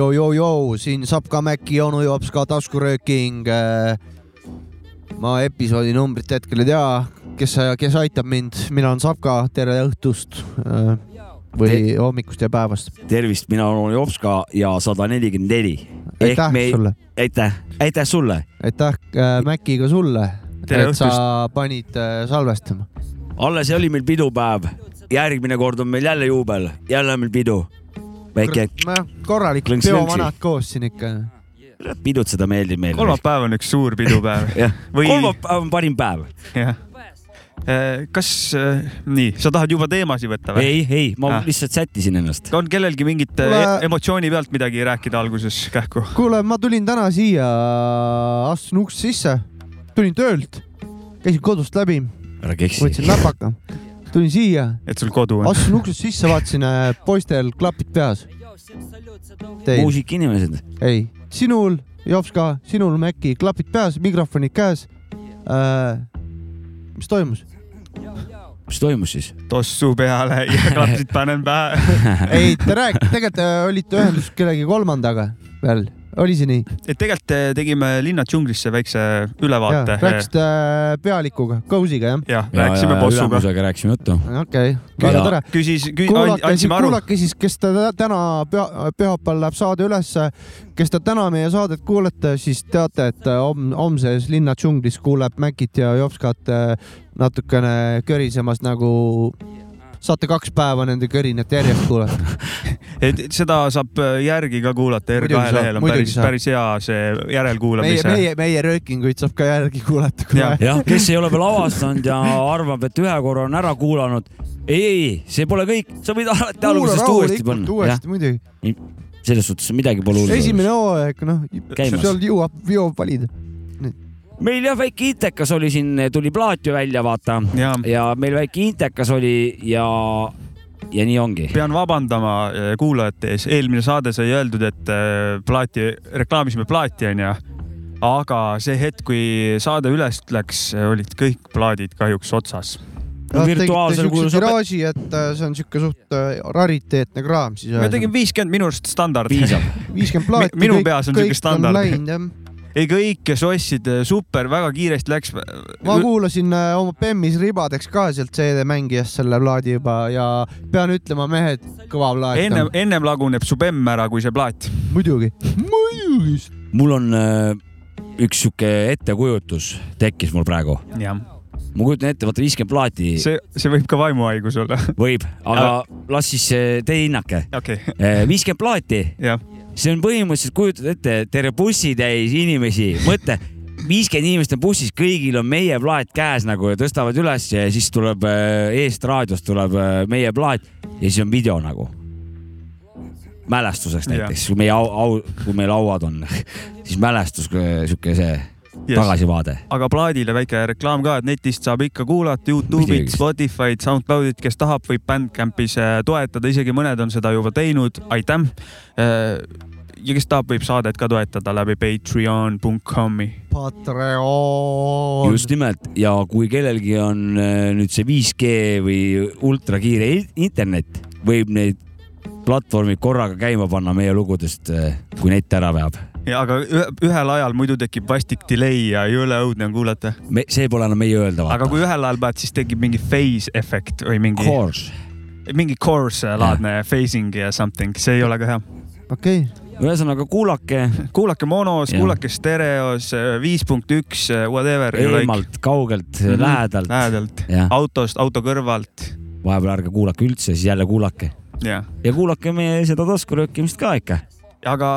joo-joo-joo, siin Sapka Mäkki, onu jops ka taskurööking. ma episoodi numbrit hetkel ei tea, kes, kes aitab mind, mina olen Sapka, tere õhtust äh, või hommikust ja päevast. tervist, mina olen Jopska ja sada nelikümmend neli. aitäh me... sulle, aitäh, aitäh sulle. aitäh äh, Mäkki ka sulle, et sa panid äh, salvestama. alles oli meil pidupäev, järgmine kord on meil jälle juubel, jälle on meil pidu. Väike korralik peovanad koos siin ikka. pidutseda meeldib meile. kolmapäev on üks suur pidupäev. või kolmapäev on parim päev. jah. kas, nii, sa tahad juba teemasid võtta või? ei, ei, ma Ah. lihtsalt sättisin ennast. on kellelgi mingit Kuule- Kuule... emotsiooni pealt midagi rääkida alguses kähku? kuule, ma tulin täna siia, astusin uksest sisse, tulin töölt, käisin kodust läbi, ära keksi. võtsin läpaka, tulin siia, et sul kodu on? astusin uksest sisse, vaatasin äh, poistel klapid peas. Muusikainimesed. ei, sinul, Jops ka, sinul, Mäkki, klapid peas, mikrofonid käes äh,. mis toimus? mis toimus siis? tossu peale ja klapsid panen pähe. ei, te rääkisite, tegelikult äh, olite ühenduses kellegi kolmandaga veel, oli see nii? et tegelikult eh, tegime Linna džunglisse väikse ülevaate. rääkisite äh, pealikuga, Kõusiga jah? jah, rääkisime bossuga. ülemusega rääkisime juttu. okei okay., väga Ja- tore. küsis, kuulake siis, andsime aru. kuulake siis, kes te tä- täna püha- pühapäeval läheb saade ülesse, kes te täna meie saadet kuulete, siis teate, et äh, hom- homses linna džunglis kuuleb Mäkit ja Jopskat äh, natukene körisemas nagu saate kaks päeva nende körinat järjest kuulata. et seda saab äh, järgi ka kuulata, Muidugi R2 saab, lehel on päris, päris hea see meie, järelkuulamise. meie, meie röökinguid saab ka järgi kuulata Jah.. kes ei ole veel avastanud ja arvab, et ühe korra on ära kuulanud. ei, ei, see pole kõik, sa võid alati algusest uuesti panna. uuesti muidugi. selles suhtes midagi pole hullu. esimene hooaeg, noh, seal jõuab, jõuab valida. meil jah, väike intekas oli siin, tuli plaat ju välja, vaata ja ja meil väike intekas oli ja, ja nii ongi. pean vabandama äh, kuulajate ees, eelmine saade sai öeldud, et äh, plaati, reklaamisime plaati, onju. aga see hetk, kui saade üles läks, olid kõik plaadid kahjuks otsas. virtuaalsel kujul saab, tiraaži, et see on siuke suht rariteetne kraam siis. me tegime viiskümmend minu arust standard. piisab. viiskümmend plaati. Mi- minu peas on siuke standard. ei, kõik, kes ostsid, super, väga kiiresti läks. ma kuulasin äh, oma Bemmis ribadeks ka sealt CD-mängijast selle plaadi juba ja pean ütlema, mehed, kõva plaat ennem ennem laguneb su bemm ära kui see plaat. muidugi. muidugi. mul on äh, üks sihuke ettekujutus tekkis mul praegu. jah, ma kujutan ette, vaata viiskümmend plaati see, see võib ka vaimuhaigus olla. võib, aga las siis teie hinnake. okei, viiskümmend plaati, jah, see on põhimõtteliselt, kujutad ette, terve bussitäis inimesi, mõtle, viiskümmend inimest on bussis, kõigil on meie plaat käes nagu ja tõstavad üles ja siis tuleb äh, eest raadiost tuleb äh, meie plaat ja siis on video nagu. mälestuseks näiteks, kui meie au, au, kui meil lauad on, siis mälestus, sihuke see yes.. tagasivaade. aga plaadile väike reklaam ka, et netist saab ikka kuulata Youtube'it. Spotify'd, SoundCloud'it, kes tahab, võib Bandcampis äh, toetada, isegi mõned on seda juba teinud, aitäh. Ja kes tahab, võib saadet ka toetada läbi patreon.com'i. Patreon. just nimelt ja kui kellelgi on äh, nüüd see 5G või ultrakiire internet, võib neid platvormid korraga käima panna meie lugudest, kui net ära veab. ja aga ühe, ühel ajal muidu tekib vastik delay ja jõle õudne on kuulata. me, see pole enam meie öelda, aga kui ühel ajal paned, siis tekib mingi phase efekt või mingi, Course. mingi course laadne phasing ja something, see ei ole ka hea. okei, ühesõnaga kuulake kuulake monos, kuulake stereos, viis punkt üks, whatever. eemalt, kaugelt mm, -hmm. lähedalt. lähedalt, autost, auto kõrvalt vahepeal ärge kuulake üldse, siis jälle kuulake ja, kuulake meie seda taskuröökimist ka ikka. aga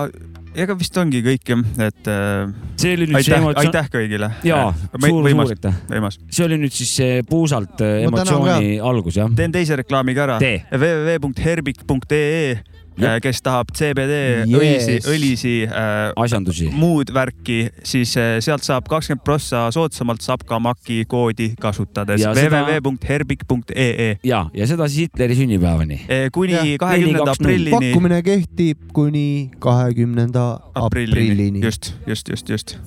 ega vist ongi kõik jah, et äh, see oli nüüd see aitäh, emotsioon, aitäh kõigile. jaa, suur, suur aitäh. see oli nüüd siis see puusalt äh, emotsiooni algus jah. teen teise reklaami ka ära. www.herbik.ee. kes tahab CBD Yes. õlisi, õlisi äh, asjandusi. muud värki, siis äh, sealt saab kakskümmend prossa soodsamalt Sapka Maki koodi kasutades www.herbik.ee. ja, ja seda siis Hitleri sünnipäevani. kuni Jah, kahekümnenda 4.20. aprillini. pakkumine kehtib kuni kahekümnenda aprillini, just, just, just, just.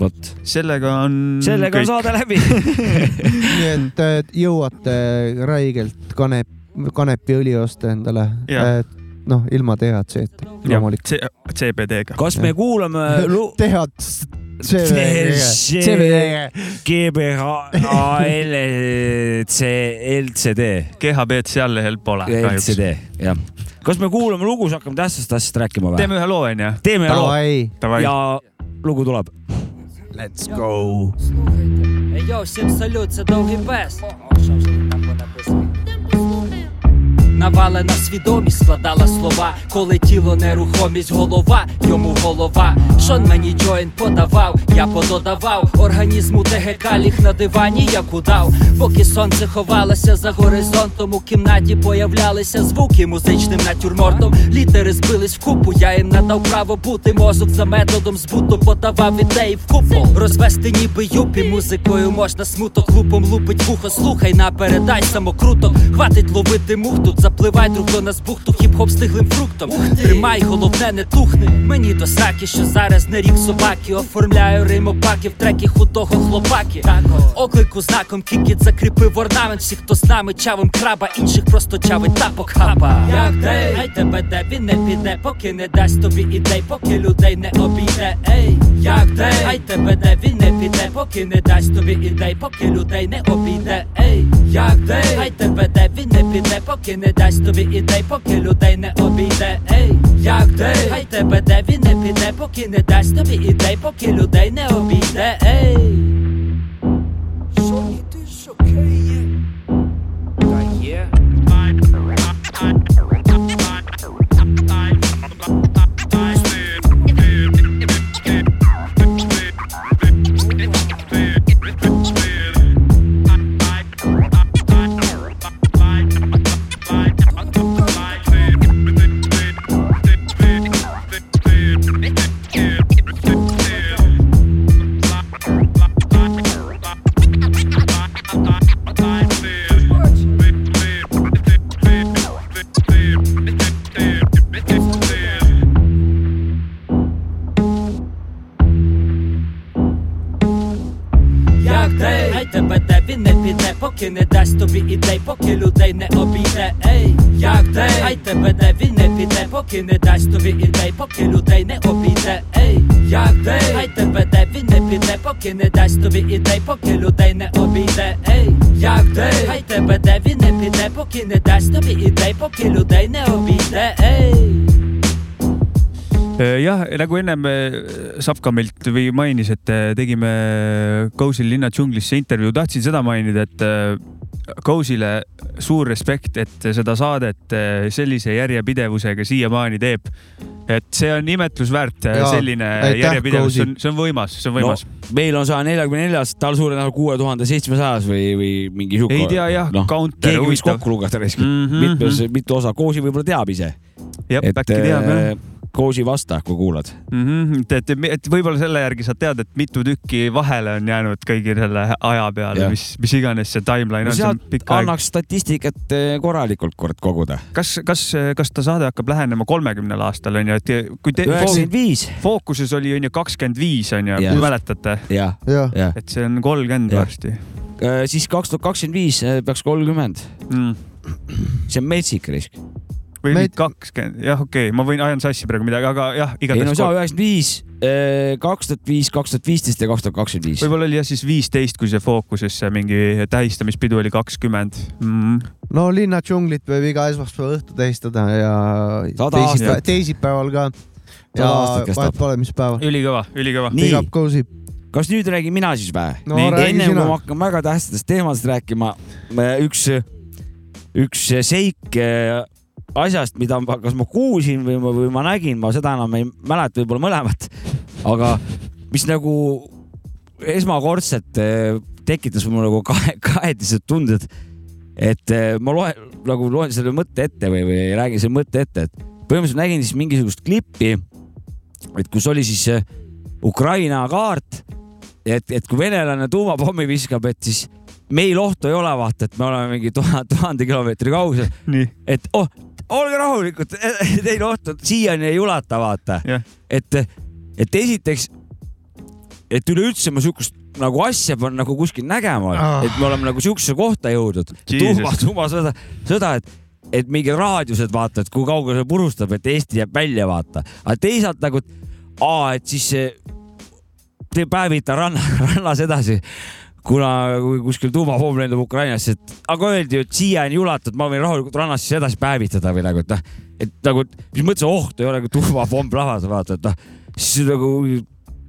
vot, sellega on. sellega on saade läbi. nii et äh, jõuate räigelt kanep, kanepiõli osta endale Jah. . noh , ilma DHC-ta loomulikult . CBD-ga . kas me kuulame lu- DHC . GBHLC LCD , GHB-d seal lehel pole kahjuks . LCD , jah . kas me kuulame lugu , siis hakkame tähtsast asjast rääkima või ? teeme ühe loo onju . teeme loo Davai , Davai . ja lugu tuleb . let's go . Ей, йоу, всім салют, це довгий пес. Навалена свідомість складала слова, коли тіло нерухомість, голова, йому голова. Шон мені джойн подавав, я пододавав організму ТГК ліг на дивані, як удав. Поки сонце ховалося за горизонтом, у кімнаті появлялися звуки музичним натюрмортом. Літери збились в купу, я їм надав право бути. Мозок за методом збуту подавав ідеї в купол. Розвести ніби юпі, музикою можна смуток лупом лупить вухо. Слухай, напередай самокруток. Хватить ловити мух тут, запливай друг до нас бухту, хіп-хоп стиглим фруктом. Тримай, головне, не тухни. Мені до сраки, що зараз не рік собаки. Оформляю римопаки в трекі худого хлопаки. Оклику знаком кікіт закріпив орнамент. Всі, хто з нами чавим краба, інших просто чавить тапок хаба. Як дей, ай тебе де він не піде, поки не дасть тобі ідей, поки людей не обійде. Ей, як дей, ай тебе де він не піде, поки не дасть тобі ідей, поки людей не обійде. Ей, як дей, ай тебе де він не піде, поки не дасть тобі ідей, поки людей не обійде. Ей, як дей, Хай тебе де він не піде, поки не дасть тобі ідей, поки людей не обійде. Ей. Що ти шокеє? Поки не дасть тобі ідей, поки людей не обійде. Ей, як дей, ай тебе де він не піде, поки не дасть тобі ідей, поки людей не обійде. Ей, як дей, ай тебе де він не піде, поки не дасть тобі ідей, поки людей не обійде. Ей, як дей, ай тебе де він не піде, поки не дасть тобі ідей, поки людей не обійде. Ей. jah, nagu ennem äh, Sapkamilt või mainis, et äh, tegime Kousil linna džunglisse intervjuu, tahtsin seda mainida, et äh, Kousile suur respekt, et seda saadet äh, sellise järjepidevusega siiamaani teeb. et see on imetlusväärt, selline aitäh, järjepidevus, see Kousi. on, see on võimas, see on no võimas. meil on saja neljakümne neljas, tal suure tõenäosusega kuue tuhande seitsmesajas või, või mingi sihuke. ei tea jah noh, counter keegi võiks kokku lugeda Mhm, mm, -hmm. mitmes, mitu osa, Koosi võib-olla teab ise. jah, äkki teab jah äh, Koosi vasta, kui kuulad. mm. -hmm. et, et, et võib-olla selle järgi saad teada, et mitu tükki vahele on jäänud kõigi selle aja peale mis, mis iganes see timeline no on, on pikk aeg. annaks statistikat eh, korralikult kord koguda. kas, kas, kas ta saade hakkab lähenema kolmekümnele aastale onju, et kui te üheksakümmend viis, fookuses oli onju kakskümmend viis onju, Jah. mäletate, jah, jah, jah. et see on kolmkümmend varsti siis kaks tuhat kakskümmend viis eh, peaks kolmkümmend, mm.. see on metsik risk. Või Me- nüüd kakskümmend, jah, okei okay., ma võin, ajan sassi praegu midagi, aga jah, ei no igatahes kol- üheksakümmend viis, kaks tuhat viis, kaks tuhat viisteist ja kaks tuhat kakskümmend viis. võib-olla oli jah siis viisteist, kui see fookuses see mingi tähistamispidu oli kakskümmend mm.. no linna džunglit võib iga esmaspäeva õhtu tähistada ja Sada teisipäeval, ka. ja vahet pole, mis päeval. ülikõva, ülikõva. Big up Cozy. kas nüüd räägin mina siis või? no enne kui ma. hakkan väga tähtsatest teemadest rääkima, üks, üks seik eh, asjast, mida kas ma kuulsin või ma, või ma nägin, ma seda enam ei mäleta, võib-olla mõlemat, aga mis nagu esmakordselt eh, tekitas mul nagu kahe, kahetised tunded, et eh, ma loen, nagu loen selle mõtte ette või, või räägin selle mõtte ette, et põhimõtteliselt nägin siis mingisugust klippi, et kus oli siis eh, Ukraina kaart, et, et kui venelane tuumapommi viskab, et siis meil ohtu ei ole, vaata, et me oleme mingi tuhande, tuhande kilomeetri kaugusel, et oh, olge rahulikud, teil ohtu siiani ei ulata, vaata Jah.. et, et esiteks, et üleüldse ma siukest nagu asja pean nagu kuskil nägema Ah. et me oleme nagu siuksesse kohta jõudnud. Tuuma, tuumasõda, sõda, et et mingi raadiused vaata, et kui kaugele see purustab, et Eesti jääb välja, vaata. aga teisalt nagu, aa, et siis see- te päevita ranna, rannas edasi kuna kuskil tuumapomm lendab Ukrainasse, et aga öeldi ju, et siiani ei ulatunud, ma võin rahulikult rannas siis edasi päevitada või nagu, et noh, et nagu, mis mõttes ohtu ei ole, kui tuumapomm plahvatab, vaata, et noh, siis nagu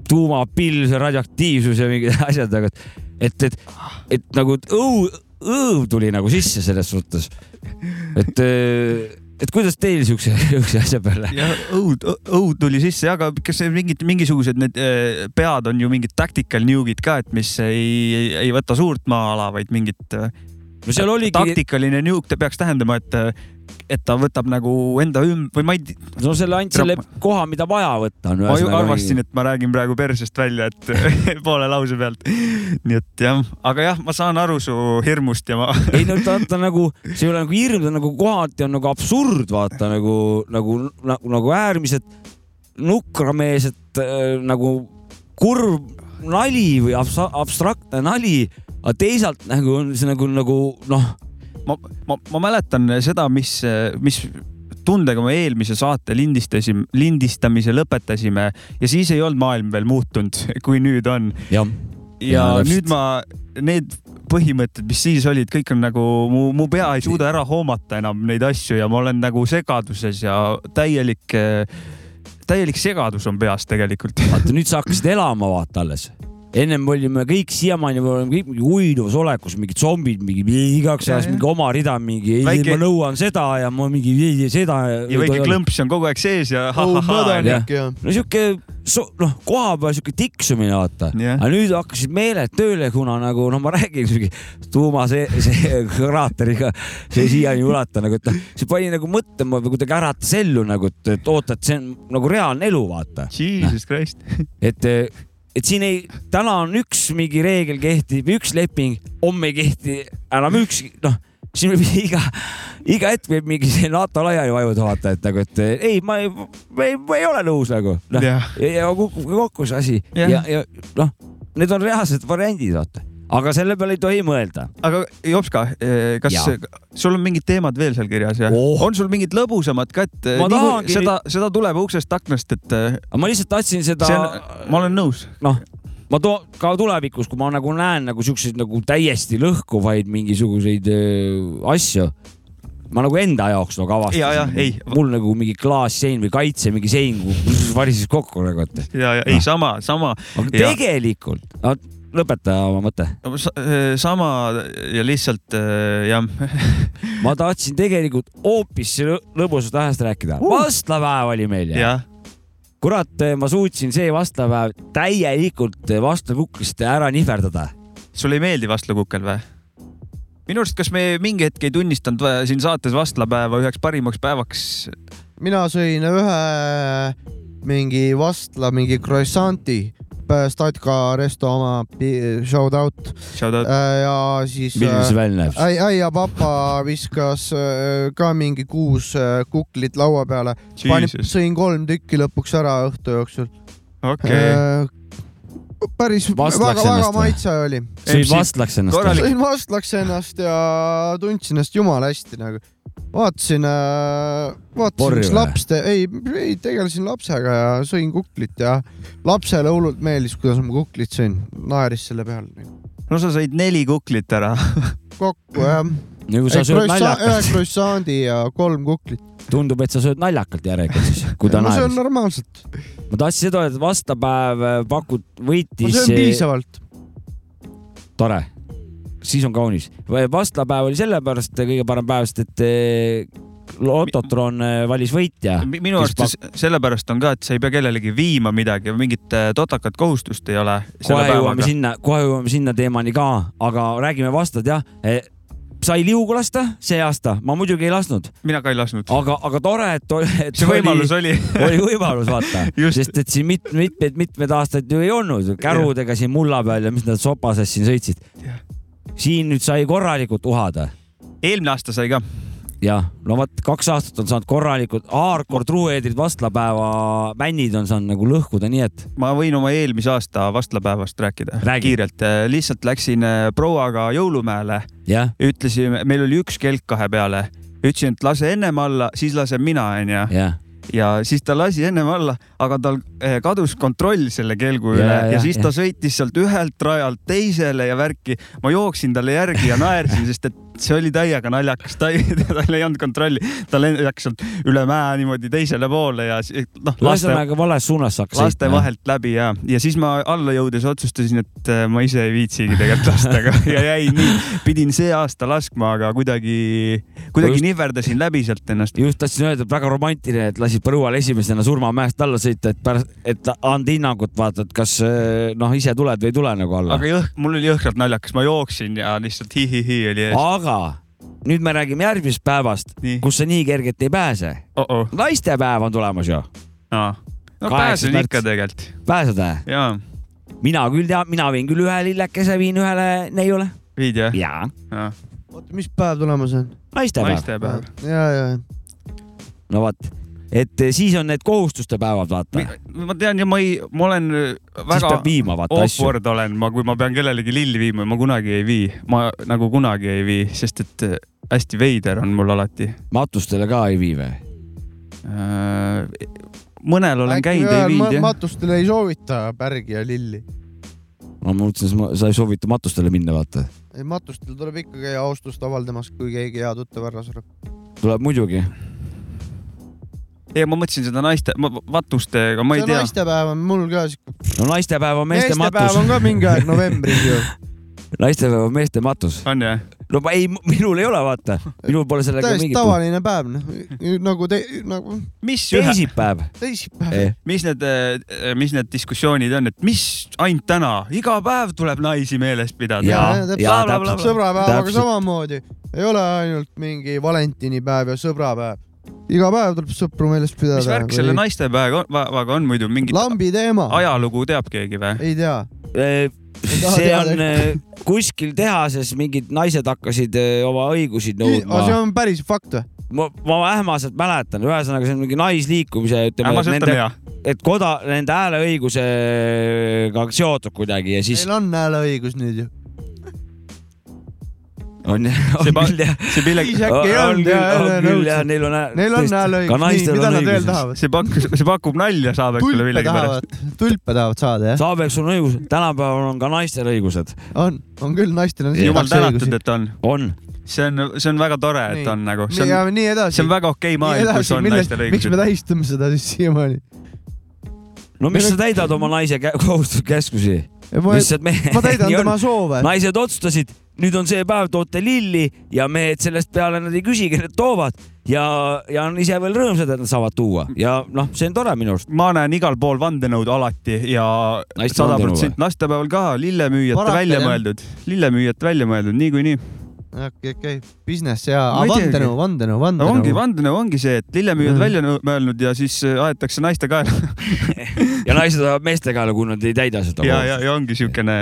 tuumapill, see radioaktiivsus ja mingid asjad nagu, et, et, et, et nagu õu-, õõv tuli nagu sisse selles suhtes. et, et kuidas teil siukse, siukse asja peale? õud, õud tuli sisse, aga kas mingid, mingisugused need eh, pead on ju mingid tactical nuke'id ka, et mis ei, ei, võta suurt maa-ala, vaid mingit eh, no seal oligi, taktikaline nuke, ta peaks tähendama, et, et ta võtab nagu enda üm- või ma ei no selle ainult selle koha, mida vaja võtta on. ma ju arvasin, et ma räägin praegu persest välja, et poole lause pealt. nii et jah, aga jah, ma saan aru su hirmust ja ma ei no ta, ta nagu, see ei ole nagu hirm, ta nagu kohati on nagu absurd, vaata nagu, nagu, nagu, nagu äärmiselt nukrameelset äh, nagu kurb nali või abs abstraktne nali, aga teisalt nagu on see nagu, nagu noh, ma, ma, ma mäletan seda, mis, mis tundega me eelmise saate lindistasime, lindistamise lõpetasime ja siis ei olnud maailm veel muutunud, kui nüüd on. ja Jaa, täpselt. nüüd ma, need põhimõtted, mis siis olid, kõik on nagu mu, mu pea ei suuda ära hoomata enam neid asju ja ma olen nagu segaduses ja täielik, täielik segadus on peas tegelikult. vaata nüüd sa hakkasid elama, vaata alles ennem olime kõik siiamaani, me oleme kõik mingi uinuvas olekus, mingid zombid, mingi igaks Ja, ajaks ja. mingi oma rida, mingi Väike- ma nõuan seda ja ma mingi seda. ja väike klõmps on kogu aeg sees ja ha-ha-ha. ja no sihuke, noh, koha peal sihuke tiksumine, vaata Jah. aga nüüd hakkasid meeled tööle, kuna nagu noh, ma räägin, sihuke tuuma see, see kraateriga, see siiani ei ulata nagu, et noh, see pani nagu mõtlema või kuidagi äratas ellu nagu, et, et oota, et see on nagu reaalne elu, vaata. Jesus Christ. et, et siin ei, täna on üks mingi reegel kehtib, üks leping, homme ei kehti enam ükski, noh, siin võib iga, iga hetk võib mingi see NATO laiali vajuda, vaata, et nagu, et ei, ma ei, ma ei, ma ei ole nõus nagu, jah, ja, ja kukubki kokku see asi. Ja, ja, ja noh, need on reaalsed variandid, vaata, aga selle peale ei tohi mõelda. aga Jopska, kas Jaa. sul on mingid teemad veel seal kirjas ja Oh. on sul mingid lõbusamad ka, et Ma nii kui tahangi- seda, seda tuleb uksest aknast, et eh, ma lihtsalt tahtsin seda ma olen nõus. noh, ma toon ka tulevikus, kui ma nagu näen nagu siukseid nagu täiesti lõhkuvaid mingisuguseid öö, asju, ma nagu enda jaoks nagu avastasin. ja, ja ei, mul nagu mingi klaassein või kaitse mingi sein varises kokku nagu, et ja, ja ei sama, sama, aga Ja. tegelikult, lõpeta oma mõte. sama ja lihtsalt eh, jah, ma tahtsin tegelikult hoopis lõ- lõbusast ajast rääkida. vastlapäev oli meil ja, ja. jah, kurat, ma suutsin see vastlapäev täielikult vastlakuklist ära nihverdada. sulle ei meeldi vastlakukkel või? minu arust, kas me mingi hetk ei tunnistanud siin saates vastlapäeva üheks parimaks päevaks? mina sõin ühe mingi vastla, mingi croissant'i, Statka resto oma, shout out Shout out. Äh, ja siis milline see välja näeb? ai, ai ja papa viskas äh, ka mingi kuus äh, kuklit laua peale, sõin kolm tükki lõpuks ära õhtu jooksul okei. äh,. päris väga-väga maitse oli. sõid vastlaks ennast sõin vastlaks ennast ja tundsin ennast jumala hästi nagu. Vaatasin äh,, vaatasin üks laps, ei, ei tegelesin lapsega ja sõin kuklit ja lapsele hullult meeldis, kuidas ma kuklit sõin, naeris selle peale no sa sõid neli kuklit ära. kokku jah. nagu sa sööd ühe naljakalt, croissant'i ja kolm kuklit. tundub, et sa sööd naljakalt järelikult siis, kui ta ma söön naeris. normaalselt, ma tahtsin seda, et vastapäev äh, pakud, ma võitis söön piisavalt. tore, siis on kaunis. vastlapäev oli sellepärast kõige parem päev, sest et eh, Lototron eh, valis võitja. minu arust sellepärast on ka, et sa ei pea kellelegi viima midagi, mingit äh, totakat kohustust ei ole. kohe jõuame sinna, kohe jõuame sinna teemani ka, aga räägime vastad jah eh, sai liugu lasta see aasta, ma muidugi ei lasknud, mina ka ei lasknud. aga, aga tore, et, et see võimalus oli, oli võimalus vaata, sest et siin mit, mitmeid, mitmeid aastaid ju ei olnud kärudega siin mulla peal ja mis nad sopases siin sõitsid. Siin nüüd sai korralikult uhada eelmine aasta sai ka. jah, no vot kaks aastat on saanud korralikult hardcore trueedrid vastlapäeva bännid on saanud nagu lõhkuda, nii et ma võin oma eelmise aasta vastlapäevast rääkida Räägi. kiirelt. lihtsalt läksin äh, prouaga jõulumäele, ütlesime, meil oli üks kelk kahe peale ütlesin, et lase ennem alla, siis lasen mina, onju. Ja siis ta lasi ennem alla, aga tal eh, kadus kontroll selle kelgu Ja, üle ja, ja, ja siis ja. ta sõitis sealt ühelt rajalt teisele ja värki. ma jooksin talle järgi ja naersin, sest et see oli täiega naljakas, ta ei, tal ei olnud kontrolli, ta läks sealt üle mäe niimoodi teisele poole ja noh, ühesõnaga vales suunas hakkas laste. vahelt läbi ja, ja siis ma alla jõudes otsustasin, et äh, ma ise ei viitsigi tegelikult lasta, aga ja jäi nii, pidin see aasta laskma, aga kuidagi, kuidagi Just- nihverdasin läbi sealt ennast. just tahtsin öelda, et väga romantiline, et lasid Põrual esimesena Surmamäest alla sõita, et pärast, et anda hinnangut, vaata, et kas eh, noh, ise tuled või ei tule nagu alla. aga jõh-, mul oli jõhkralt naljakas, ma jooksin ja lihtsalt hi-hi-hi oli ees. Aga nüüd me räägime järgmisest päevast, nii, kus sa nii kergelt ei pääse. oh-oh, naistepäev on tulemas ju, no Kaheksas pääsen ikka tegelikult, pääsed või? jaa, mina küll tean, mina viin küll ühe lillekese viin ühele neiule. viid jah? jaa, oota, mis päev tulemas on? naistepäev. naistepäev. ja, ja, no vot, et eh, siis on need kohustuste päevad, vaata. ma tean ja ma ei, ma olen siis väga viima, vaata asju. awkward olen ma, kui ma pean kellelegi lilli viima, ma kunagi ei vii, ma nagu kunagi ei vii, sest et äh, hästi veider on mul alati. matustele ka ei vii või? mõnel olen käinud, ei viinud jah. matustele ei soovita pärgi ja lilli. no ma mõtlesin, sa ei soovita matustele minna, vaata. ei, matustel tuleb ikka käia austust avaldamas, kui keegi hea tuttav ära sureb. tuleb muidugi. ei, ma mõtlesin seda naiste, matustega, ma ei see tea. naistepäev on mul ka siuke. no naistepäev on meeste meestepäev matus on. ka mingi aeg novembris ju. naistepäev on meeste matus. on jah? no ma ei, minul ei ole, vaata. minul pole sellega täiesti mingit. tavaline päev, noh nagu te, nagu teisipäev. teisipäev. Eh, mis need, mis need diskussioonid on, et mis ainult täna, iga päv tuleb naisi meeles pidada. Sõbrapäevaga samamoodi, ei ole ainult mingi valentinipäev ja sõbrapäev. Iga päev tuleb sõpru meeles pidada. mis värk selle naistepäevaga on muidu, mingit lambi teema, ajalugu teab keegi või? ei tea. taha see on eh, kuskil tehases mingid naised hakkasid eh, oma õigusi see nõudma. on päris fakt või? ma, ma ähmaselt mäletan, ühesõnaga see on mingi naisliikumise, ütleme, nende, et koda, nende hääleõigusega seotud kuidagi ja siis Neil on hääleõigus nüüd ju. on, See on küll jah. see pille- Siis äkki ei olnud ja on küll jah, neil on. Neil on hääleõigus, nii, mida nad veel tahavad? see pakkus, see pakub nalja Saabekule millegipärast. tulpe tahavad saada jah? Saabek, sul on õigus, tänapäeval on ka naistel õigused, on, on küll, naistel on jumal tänatud, et on. on. see on, see on väga tore, et on nagu, see on, nii edasi. see on väga okei maailm, kus on naistel miks me õigused. tähistame seda siis siiamaani? no miks Meil sa täidad oma naise kä- kohustuskäskusi? lihtsalt me, ma täidan tema soove. naised otsustasid, nüüd on see päev, toote lilli ja mehed sellest peale nad ei küsigi, nad toovad. Ja, ja on ise veel rõõmsad, et nad saavad tuua. Ja noh, see on tore minu arust. ma näen igal pool vandenõud alati ja sada vandenõu protsenti naistepäeval ka lillemüüjate välja mõeldud, lillemüüjate välja mõeldud niikuinii. okei, okei, business ja, vandenõu, vandenõu, no ongi, vandenõu. vandenõu ongi see, et lillemüüjad Mm. välja mõelnud ja siis aetakse naiste kaela ja naised ajavad meeste kaela, kui nad ei täida seda ja, ja, ja ongi siukene,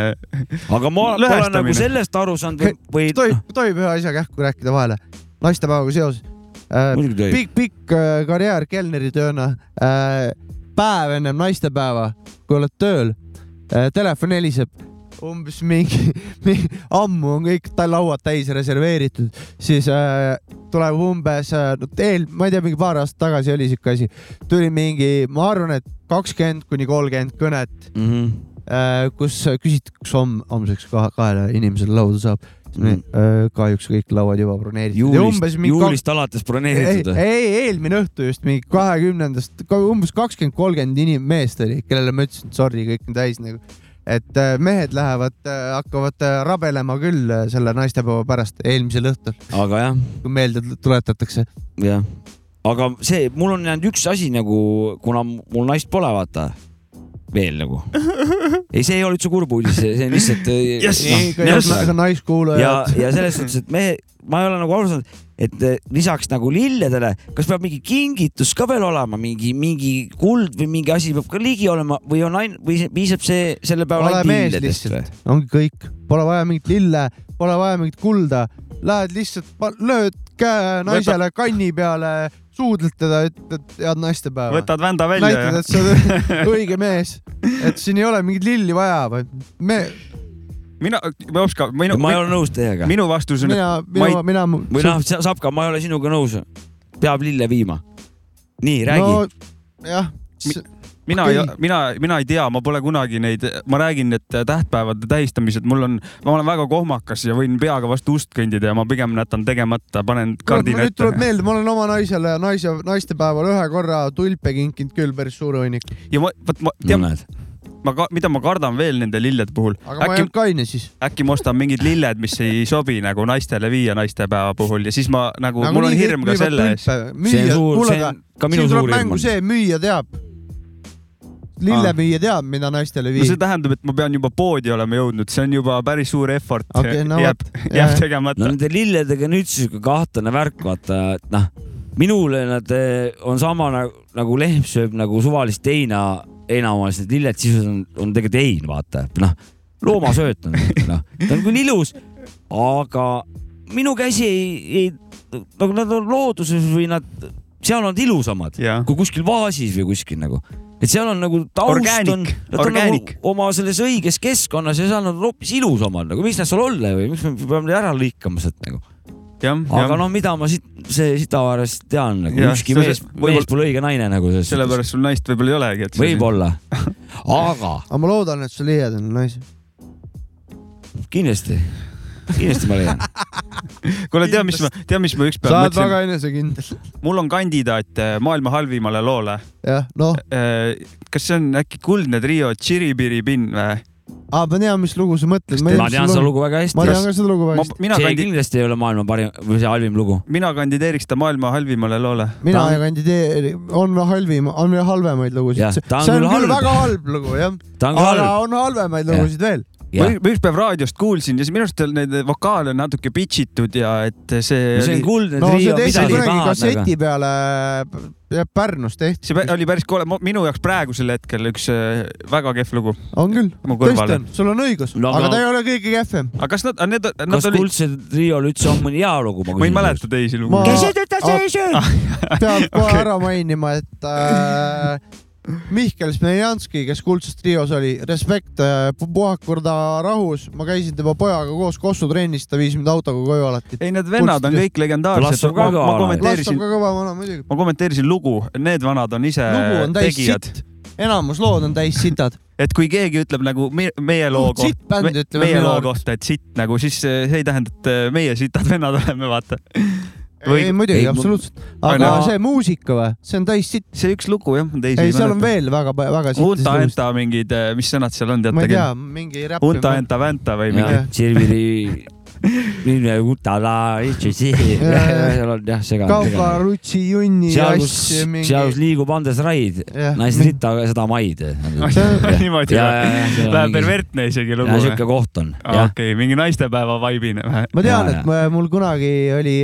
aga ma pole nagu sellest aru saanud või, või tohib, tohib ühe asja kähku rääkida vahele? naistepäevaga seoses äh,. pikk, pikk äh, karjäär kelneritööna äh,. päev ennem naistepäeva, kui oled tööl äh,, telefon heliseb umbes mingi, mingi, ammu on kõik lauad täis reserveeritud, siis äh, tuleb umbes äh,, no eel, ma ei tea, mingi paar aastat tagasi oli siuke asi, tuli mingi, ma arvan, et kakskümmend kuni kolmkümmend kõnet mm. -hmm. äh, kus küsiti, kas homme, homseks kahe, kahele inimesele lauda saab Mm. kahjuks kõik lauad juba broneeritud. juulist, juulist alates ei, broneeritud. ei, eelmine õhtu just mingi kahekümnendast, umbes kakskümmend, kolmkümmend inim-, meest oli, kellele ma ütlesin, sorry, kõik on täis nagu. Et äh, mehed lähevad, hakkavad äh, rabelema küll äh, selle naistepäeva pärast eelmisel õhtul, aga jah, kui meelde tuletatakse. jah. aga see, mul on jäänud üks asi nagu, kuna mul naist pole, vaata veel nagu. ei, see ei ole üldse kurb uudis, see on lihtsalt Yes. noh, Yes. ja, naiskuulaja ja, ja selles suhtes, et me, ma ei ole nagu aru saanud, et eh, lisaks nagu lilledele, kas peab mingi kingitus ka veel olema, mingi, mingi kuld või mingi asi peab ka ligi olema või on ain-, või see- piisab see selle päeval ole ainult lilledest või? ongi kõik, pole vaja mingit lille, pole vaja mingit kulda, lähed lihtsalt, lööd käe naisele kanni peale, suudled teda, ütled head naistepäeva. võtad vända välja näitad, et sa oled õige mees, et siin ei ole mingit lilli vaja, vaid me, mina, ma oskan, minu, ma ei ole nõus teiega. minu vastus on, mina, ma ei- mina, mina. või noh, Sapka, ma ei ole sinuga nõus. peab lille viima. nii, räägi no,. jah, mina okei. okay., mina, mina ei tea, ma pole kunagi neid, ma räägin, et tähtpäevade tähistamised, mul on, ma olen väga kohmakas ja võin peaga vastu ust kõndida ja ma pigem jätan tegemata, panen kardina nüüd tuleb ette. meelde, ma olen oma naisele naise, naistepäeval ühe korra tulpe kinkinud küll päris suure hunniku, ja ma, vot ma no tean, näed. ma, mida ma kardan veel nende lillede puhul, aga ma ei äkki olnud, kaine siis. äkki ma ostan mingid lilled, mis ei sobi nagu naistele viia naistepäeva puhul ja siis ma nagu, nagu, mul on hirm ka selle ees. ka siin tuleb mängu. see, müüja teab. lillemüüja teab, mida naistele no see tähendab, et ma pean juba poodi olema jõudnud, see on juba päris suur effort Okei, no jääb, jääb tegemata no nende lilledega on üldse sihuke kahtlane värk, vaata, et noh, minule nad eh, on sama nagu, nagu lehm sööb nagu suvalist heina, heinaomas, need lilled sisuliselt on, on tegelikult hein, vaata, noh, loomasööt on, noh, ta on küll ilus, aga minu käsi ei, ei, nagu nad on looduses või nad, seal on nad ilusamad Jah. kui kuskil vaasis või kuskil nagu, et seal on nagu taust Organic, on, nad on organic. nagu oma selles õiges keskkonnas ja seal on hoopis ilusamad nagu, miks nad seal olla või miks me peame ära lõikama sealt nagu. Aga noh, mida ma siit, see sitavaarest tean nagu, ükski mees, võib-olla- mees pole õige naine nagu selles suhtes. sellepärast sul naist võib-olla ei olegi, et. võib-olla, aga aga ma loodan, et sul liiad on naised. kindlasti, kindlasti ma leian. kuule, tea, mis ma, tea, mis ma sa ükspäev oled mõtlesin, väga enesekindel. mul on kandidaat eh, maailma halvimale loole. jah, noh, kas see on äkki Kuldne trio Tširibiri pinn või? aa, ma tean, mis lugu sa mõtled. ma tean seda lugu väga ma tean hästi. ka seda lugu väga hästi., mina see kandi-, kindlasti ei ole maailma parim või see halvim lugu. mina kandideeriks ta maailma halvimale loole. mina ei kandideeri, on veel halvim, on veel halvemaid lugusid see on küll halb. väga halb lugu, jah. aga halb. on halvemaid lugusid veel. Ma ma ükspäev raadiost kuulsin ja siis minu arust on neid vokaale on natuke pitch itud ja et see see on oli, kuldne no see trio, tehti mida tahad, aga kasseti peale, jah, Pärnus tehti. see oli päris kole, minu jaoks praegusel hetkel üks äh, väga kehv lugu. On küll, tõesti on, sul on õigus. No no,, aga aga- ta ei ole kõige kehvem. aga kas nad, need, nad kas olid, kuldsel triol üldse on mõni hea lugu? ma ei mäleta teisi Ma- lugusid. peab kohe ära mainima, et äh, Mihkel Smeljanski, kes kuldses trios oli, respekt, puhakurda rahus, ma käisin tema pojaga koos Kossu trennis, ta viis mind autoga koju alati. ei, need vennad on kõik legendaarsed ma, ma. Vlassov kommenteerisin, ma kommenteerisin lugu, need vanad on ise on tegijad, enamus lood on täis sitad. et kui keegi ütleb nagu me, meie loo kohta, meie loo kohta, et sitt nagu, siis see ei tähenda, et äh, meie sitad vennad oleme, vaata. Või- ei muidugi ei,, absoluutselt. Aga no- see muusika või, see on täis sitt. see üks lugu jah, teisi ei, seal on veel väga, väga sitt. Unta Enta mingid, mis sõnad seal on, ma teate ei tea küll?, mingi räpp. Unta Enta Vänta või mingi jah, Silviri, Mine Utala, seal on jah, segane. Kauka, Rutsi, Junni, Ass, mingi. seal, kus liigub Andres Raid, ritta seda maid. niimoodi või? Läheb pervertne isegi lugu või? siuke koht on, okei, mingi naistepäeva vaibine või? ma tean, et mul kunagi oli,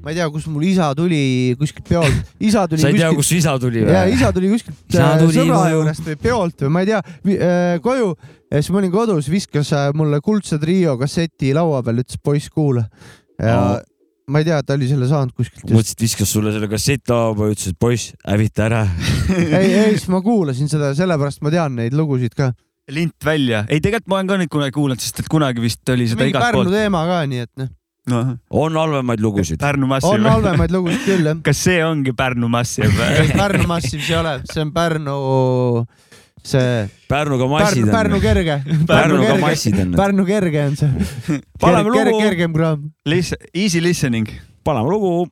ma ei tea, kus mul isa tuli kuskilt peolt, isa tuli sa ei tea, kuskilt, kus isa tuli või? isa tuli kuskilt äh, tuli sõbra juurest või peolt või ma ei tea, koju ja siis ma olin kodus, viskas äh, mulle Kuldse trio kasseti laua peal, ütles poiss, kuula. ja Aa. ma ei tea, ta oli selle saanud kuskilt. mõtlesin, et viskas sulle selle kasseti laua peale, ütles, et poiss, hävita ära. ei, ei, siis ma kuulasin seda, sellepärast ma tean neid lugusid ka. lint välja. ei, tegelikult ma olen ka neid kunagi kuulanud, sest et kunagi vist oli seda igalt Pärnu poolt teema ka, nii et noh, no.. on halvemaid lugusid. Pärnu on Massiv. halvemaid lugusid küll jah. kas see ongi Pärnu Massiv ei, Pärnu Massiv see ei ole, see on Pärnu, see Pärnuga Pärnu, massid Pärnu on. kerge. Pärnuga massid on. Pärnu kerge on see. Paneme lugu. kergem kraam. Easy listening. paneme lugu.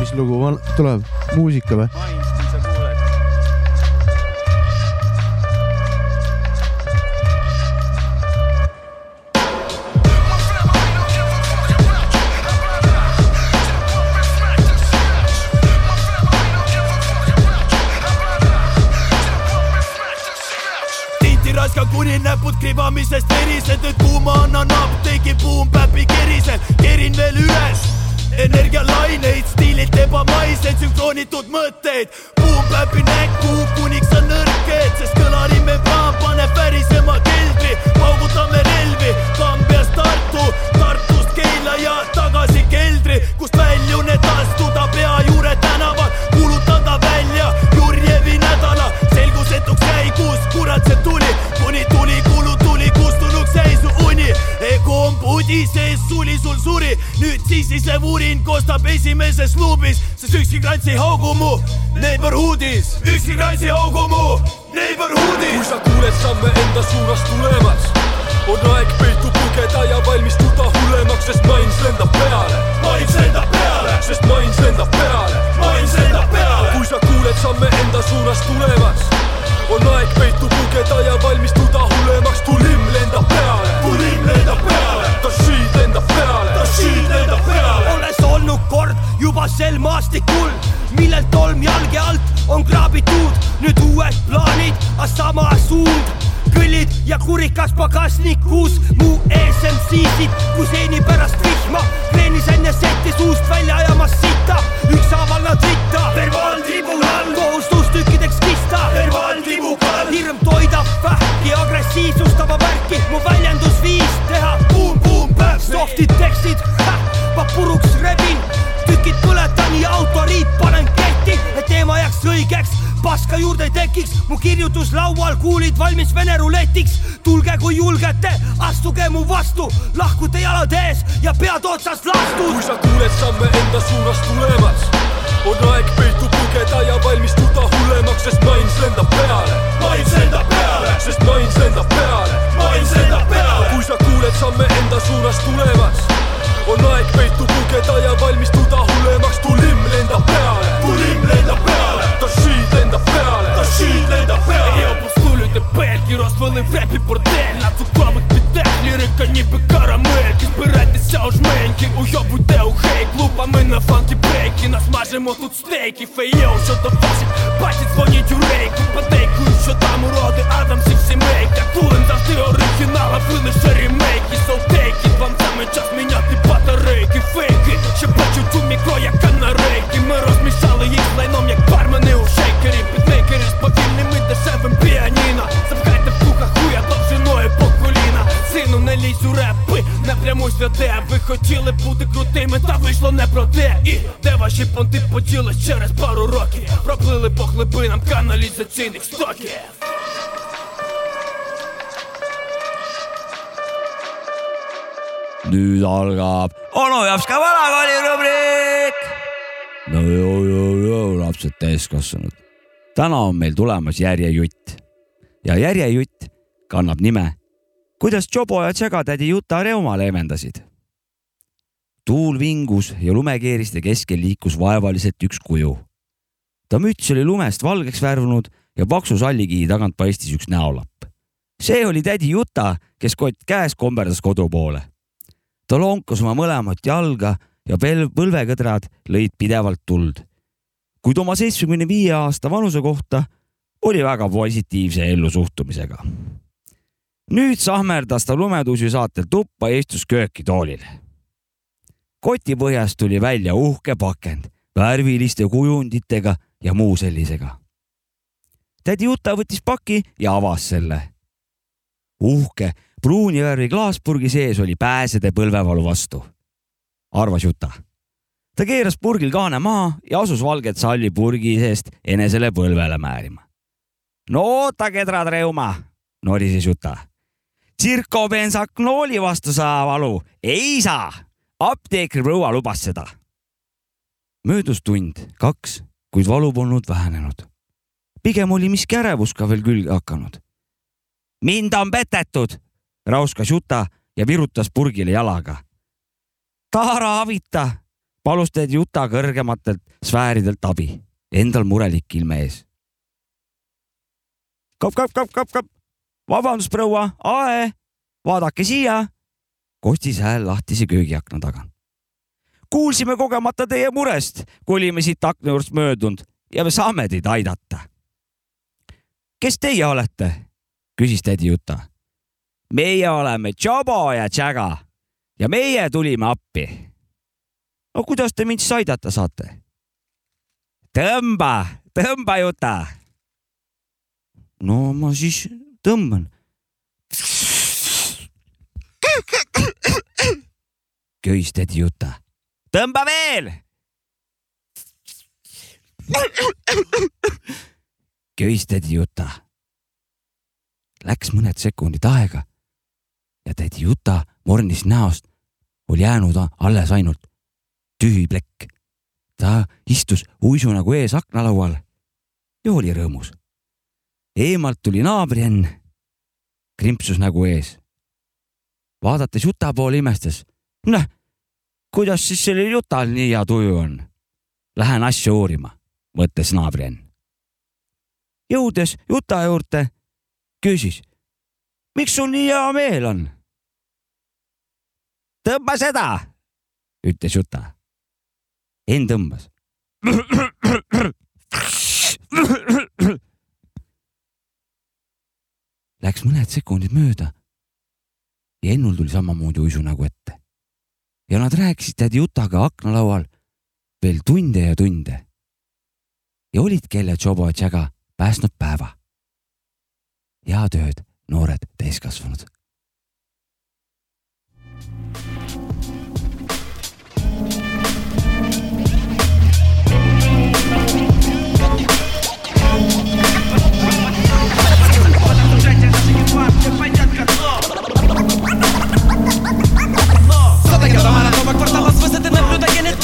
mis lugu tuleb, muusika või? Raiska kuni näpud kribamisest verised, nüüd kuuma annan apteegi Boom-Päpi kerisel, kerin veel üles energialaineid, stiililt ebamaiseid, sünkroonitud mõtteid. Boom-Päpi näkku kuniks on nõrked, sest kõlari membran paneb värisema keldri, paugutame relvi Kambjast Tartu, Tartust Keila ja tagasi keldri, kust väljun, et astuda pea juure tänaval, pigisev urin kostab esimeses luubis, sest ükski krants ei haugu mu neighborhoodis, ükski krants ei haugu mu kui neighborhoodis. sa kuuled samme enda suunas tulemas, on aeg peitu pugeda ja valmistuda hullemaks, sest mains lendab peale, mains lendab peale, sest mains lendab peale. mains lendab peale. kui sa kuuled samme enda suunas tulemas, on aeg peitu pugeda ja valmistuda hullemaks, tulim lendab peale, tulim lendab peale, Tashid lendab peale, siit lendab peale. olles olnud kord juba sel maastikul, millelt tolm jalge alt on kraabitud, nüüd uued plaanid, aga sama suund. kõllid ja kurikas pagasnikus, mu ESMC-sid, kui seeni pärast vihma, kreenis enne seti suust välja ajamas sita, ükshaaval paska juurde tekiks, mu kirjutuslaual kuulid valmis vene ruletiks. tulge, kui julgete, astuge mu vastu, lahkute jalad ees ja pead otsast lastud. Kui. sa kuuled samme enda suunas tulemas, on aeg peitu pugeda ja valmistuda hullemaks, sest mains lendab peale, mains lendab peale, sest mains lendab peale. mains lendab peale, kui sa kuuled samme enda suunas tulemas, on aeg peitu pugeda ja valmistuda hullemaks, tulim lendab peale, tulim lendab peale, Tashid lendab peale, siit тепельки, розвели в репі бордель На цукрових підтех, лірика ніби карамельки. Збирайтеся у жменьки, уйобуйте у хейк Лупами на фанкі брейки, насмажимо тут стейки. Фейєу, що до ваших. Бачить дзвонять у рейку Подейкують, що там уроди, Адамсів сімейка Кулем завжди оригінал, а ви лише ремейки. Солтейки, вам саме час міняти батарейки. Фейки, що бачать у мікро, як канарейки Ми розмішали їх лайном, як бармени у шейкері. Бітмейкери з повільними дешевим піаніно Запхайте в куха хуя довжиною по коліна. Сину, не лізь у репи, не прямуй святе Ви хотіли бути крутими, та вийшло не про те. І де ваші понти поділись через пару років? Проплили по глибинам каналізаційних стоків. Nüüd algab onu japs ka vanakooli rubriik. no joo, joo, joo, lapsed täiskasvanud. täna on meil tulemas järjejutt ja järjejutt kannab nime kuidas Jobo ja Tšägatädi Juta reuma leevendasid. tuul vingus ja lumekeeriste keskel liikus vaevaliselt üks kuju. ta müts oli lumest valgeks värvunud ja paksu sallikihi tagant paistis üks näolapp. see oli tädi Juta, kes kott käes komberdas kodu poole ta lonkas oma mõlemat jalga ja pel- põlvekõdrad lõid pidevalt tuld. kuid oma seitsmekümne viie aasta vanuse kohta oli väga positiivse ellusuhtumisega. nüüd sahmerdas ta lumetuusi saatel tuppa ja istus köökitoolil. koti põhjast tuli välja uhke pakend värviliste kujunditega ja muu sellisega. tädi Juta võttis paki ja avas selle. uhke pruuni värvi klaaspurgi sees oli pääsede põlvevalu vastu, arvas Juta. ta keeras purgil kaane maha ja asus valget salli purgi seest enesele põlvele määrima. No oota, kedrad reuma, norises Juta. tsirkobensaknooli vastu saa valu, ei saa. apteekri proua lubas seda. möödus tund, kaks, kuid valu polnud vähenenud. pigem oli miski ärevus ka veel külge hakanud. mind on petetud rauskas Juta ja virutas purgile jalaga. Taara avita, palus teid Juta kõrgematelt sfääridelt abi, endal murelik ilme ees. kap, kap, kap, kap, kap, vabandust, proua, ae, vaadake siia, kostis hääl lahtise köögiakna tagant. kuulsime kogemata teie murest, kui olime siit akna juurest möödunud ja me saame teid aidata. kes teie olete? küsis tädi Juta meie oleme Jobo ja Jaga ja meie tulime appi. no kuidas te mind siis aidata saate? tõmba, tõmba, Juta. No ma siis tõmban. köis tädi Juta. tõmba veel. köis tädi Juta. Läks mõned sekundid aega ja tädi Juta mornis näost oli jäänud alles ainult tühi plekk. ta istus uisu nagu ees aknalaual ja oli rõõmus. Eemalt tuli naabrienn, krimpsus nägu ees. vaadates Juta poole imestas. noh, kuidas siis sellel Jutal nii hea tuju on? Lähen asja uurima, mõtles naabrienn. jõudes Juta juurde, küsis, miks sul nii hea meel on? tõmba seda, ütles Juta. Enn tõmbas. Läks mõned sekundid mööda ja Ennul tuli samamoodi uisu nägu ette. ja nad rääkisid tädi Jutaga aknalaual veel tunde ja tunde. ja olidki jälle Jobo ja Tšaga päästnud päeva. head ööd, noored täiskasvanud.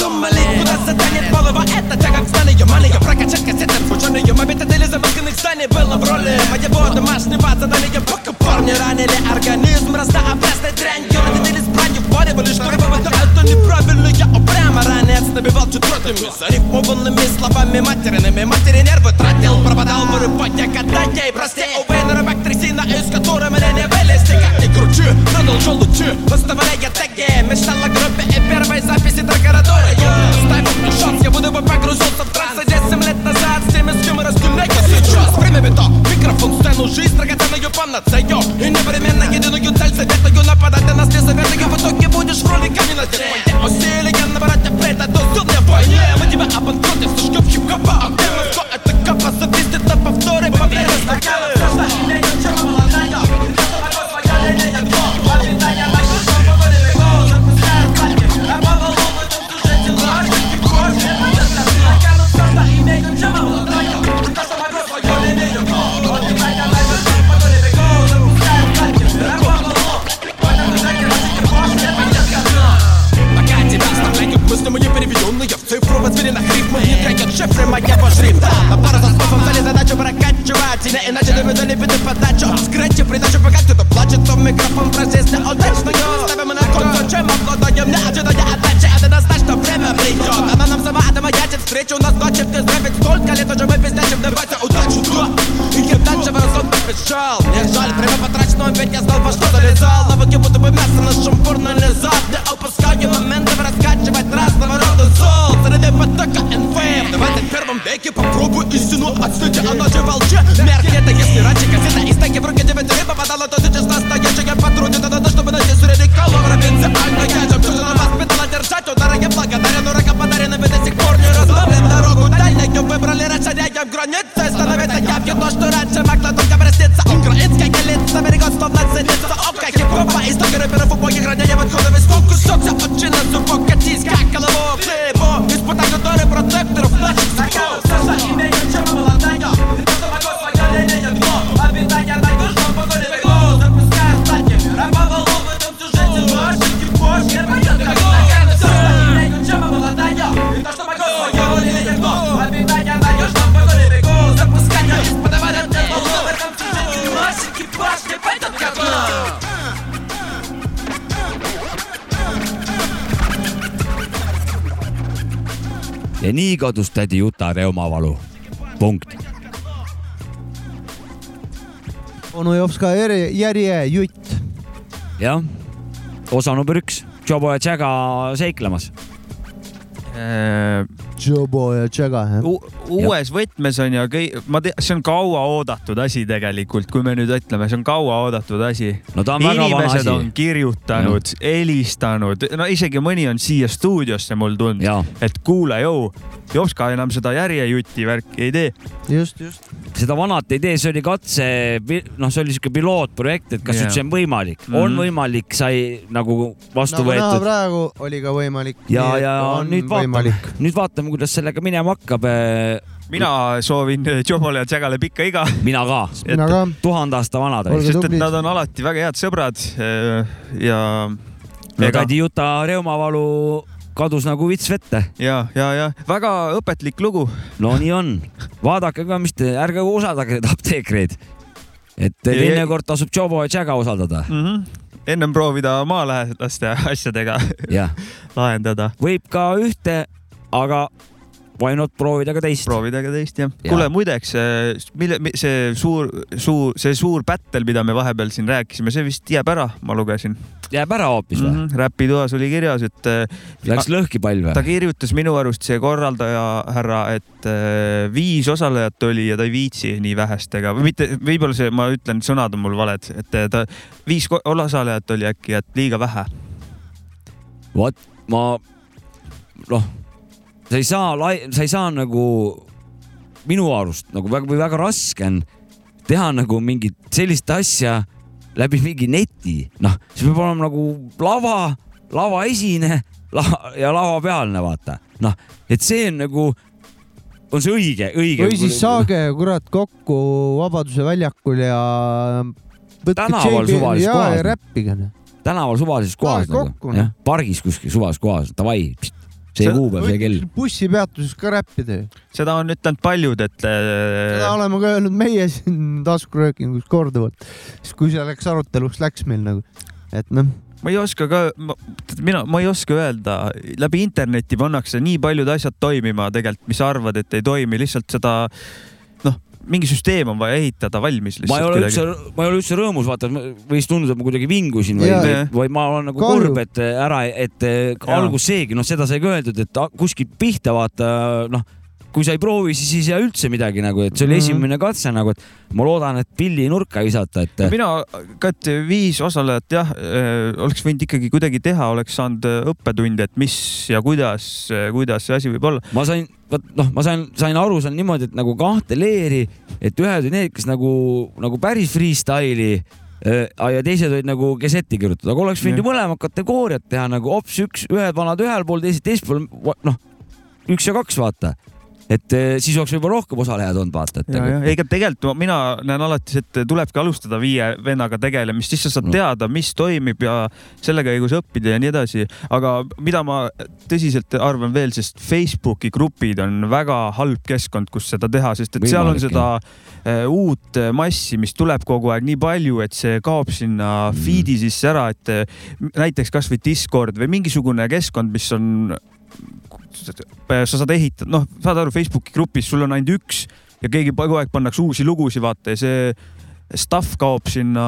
наблюдения думали Куда задание малого это тяга к знанию Мания прокачать кассеты звучанию Обитатели замызганных зданий было в роли Моего домашнего задания Пока парни ранили организм Разнообразной дрянью Родители с бранью впаривали шкуры Да это неправильно, я упрямо ранец Набивал четвертыми Зарифмованными словами материными Матери нервы тратил, пропадал Вырывать я когда ей прости Увы, на рыбак трясина, из которой меня не вылезти Ни кручи, продолжил лучи Выставляя теги Мечтал о группе и первой записи до коридора Ставил мне шанс, я буду бы погрузился в транс И 10 лет назад с теми, с кем мы разгуляли сейчас. Время бито, микрофон, сцену, жизнь драгоценную панацею И непременно единую цель советую нападать на нас не советую В итоге будешь в роли камня Твои усилия набрать предадут сил мне войне Мы тебя обанкротим, слишком хип-хопа. Активно, что это? Капа зависит на повторе Поверь, Пока не трекет шифры моего шрифта На пару за словом дали задачу прокачивать Или иначе ты выдали беды подачу Скрытие придачу, пока кто-то плачет В микрофон фразисты удачную Ставим на кон, зачем обладаем Не ожидая отдачи, а ты нас знаешь, что время придет Она нам сама отмаячит встречу Нас ночи ты здравит Столько лет уже мы пиздячим Давайте удачу, да И кем дальше в разлом побежал Мне жаль, время потрачено, ведь я знал, во что залезал Навыки будто бы мясо на шампур налезал Не упускаю моменты раскачивать разного рода зол Среди потока инфы В 21 веке попробуй истину отстыть. Она же волчи Мерки это если раньше кассета из стеки в руки девять рыб попадала То сейчас настоящая Да надо, чтобы найти среди колор Провинциально я жемчужина воспитала держать удары Я благодарен урокам подаренным и до сих пор не разбавлен Дорогу. Дальнюю выбрали расширяем границы. Становится явью то, что ja nii kadus tädi Juta reumavalu. punkt. onu Jopska järje, järje jutt. jah, osa number üks, Jobo ja Tšäga seiklemas. Jobo ja Tšega, jah. uues võtmes on ja kõi-, ma tean, see on kauaoodatud asi tegelikult, kui me nüüd ütleme, see on kauaoodatud asi. no ta on väga vana inimesed asi on. kirjutanud, helistanud, no isegi mõni on siia stuudiosse mul tulnud, et kuule, jõu, Jopska enam seda järjejuti värki ei tee. just, just. seda vanat ei tee, see oli katse, noh, see oli siuke pilootprojekt, et kas Jah. üldse on võimalik mm, on võimalik, sai nagu vastu nagu võetud. praegu oli ka võimalik. ja, ja on nüüd vaatame võimalik., nüüd vaatame, kuidas sellega minema hakkab. mina soovin Jobole ja Tšägale pikka iga, mina ka, tuhande aasta vanad. Sest et nad on alati väga head sõbrad eh, ja ega Juta reumavalu kadus nagu vits vette. ja, ja, ja väga õpetlik lugu. no nii on, vaadake ka, mis te, ärge usaldage neid apteekreid. et Ei, ei. teinekord tasub Jobo ja Jaga usaldada, mm. -hmm. ennem proovida maalähedaste asjadega lahendada, võib ka ühte, aga why not proovida ka teist. proovida ka teist jah Jaa. kuule, muideks, mille, see suur, suur, see suur battle, mida me vahepeal siin rääkisime, see vist jääb ära, ma lugesin jääb ära hoopis või? mm -hmm.. räpitoas oli kirjas, et äh, Läks lõhki pall ta või? kirjutas minu arust see korraldaja härra, et äh, viis osalejat oli ja ta ei viitsi nii vähestega või mitte, võib-olla see, ma ütlen, sõnad on mul valed, et äh, ta viis osalejat oli äkki, et liiga vähe. vot ma, noh, sa ei saa, sa ei saa nagu minu arust nagu väga või väga raske on teha nagu mingit sellist asja läbi mingi neti, noh, see peab olema nagu lava, lavaesine lava, ja lavapealne, vaata, noh, et see on nagu, on see õige, õige. või siis saage kurat kokku Vabaduse väljakul ja võtke Tänaval suvalises kohas. noh. tänaval suvalises kohas nagu, noh. jah, pargis kuskil suvalises kohas, davai, see See- kuupäev, see kell. bussipeatuses ka räppida ju. seda on ütelnud paljud, et seda äh, oleme ka öelnud meie siin taskuröökingus korduvalt, siis kui selleks aruteluks läks meil nagu, et noh, ma ei oska ka, mina, ma ei oska öelda, läbi interneti pannakse nii paljud asjad toimima tegelikult, mis sa arvad, et ei toimi, lihtsalt seda noh, mingi süsteem on vaja ehitada valmis ma ei lihtsalt ole üldse, ma ei ole üldse rõõmus, vaata, võis tunduda, et ma kuidagi vingusin või või ma olen nagu Kahju. kurb, et ära, et algus seegi, noh, seda sai ka öeldud, et kuskilt pihta vaata, noh, kui sa ei proovi, siis ei saa üldse midagi nagu, et see oli Mhm. esimene katse nagu, et ma loodan, et pilli nurka visata, et mina ka, et viis osalejat jah, oleks võinud ikkagi kuidagi teha, oleks saanud äh, õppetunde, et mis ja kuidas, kuidas see asi võib olla. ma sain, vot noh, ma sain, sain aru seal niimoodi, et nagu kahte leeri, et ühed olid need, kes nagu, nagu päris freestyle'i ja teised olid nagu kesetti kirjutatud, aga oleks võinud ju mõlemad kategooriad teha nagu hops üks, ühed vanad ühel pool, teised teisel pool, noh, üks ja kaks, vaata. Et eh, siis oleks võib-olla rohkem osalejaid olnud, vaata, ega tegelikult mina näen alati, et tulebki alustada viie vennaga tegelemist, siis sa saad No. teada, mis toimib ja selle käigus õppida ja nii edasi. aga mida ma tõsiselt arvan veel, sest Facebooki grupid on väga halb keskkond, kus seda teha, sest et seal on seda äh, uut massi, mis tuleb kogu aeg nii palju, et see kaob sinna Mm. feed'i sisse ära, et äh, näiteks kasvõi Discord või mingisugune keskkond, mis on sa saad ehitada, noh, saad aru, Facebooki grupis sul on ainult üks ja keegi kogu aeg pannakse uusi lugusid, vaata ja see stuff kaob sinna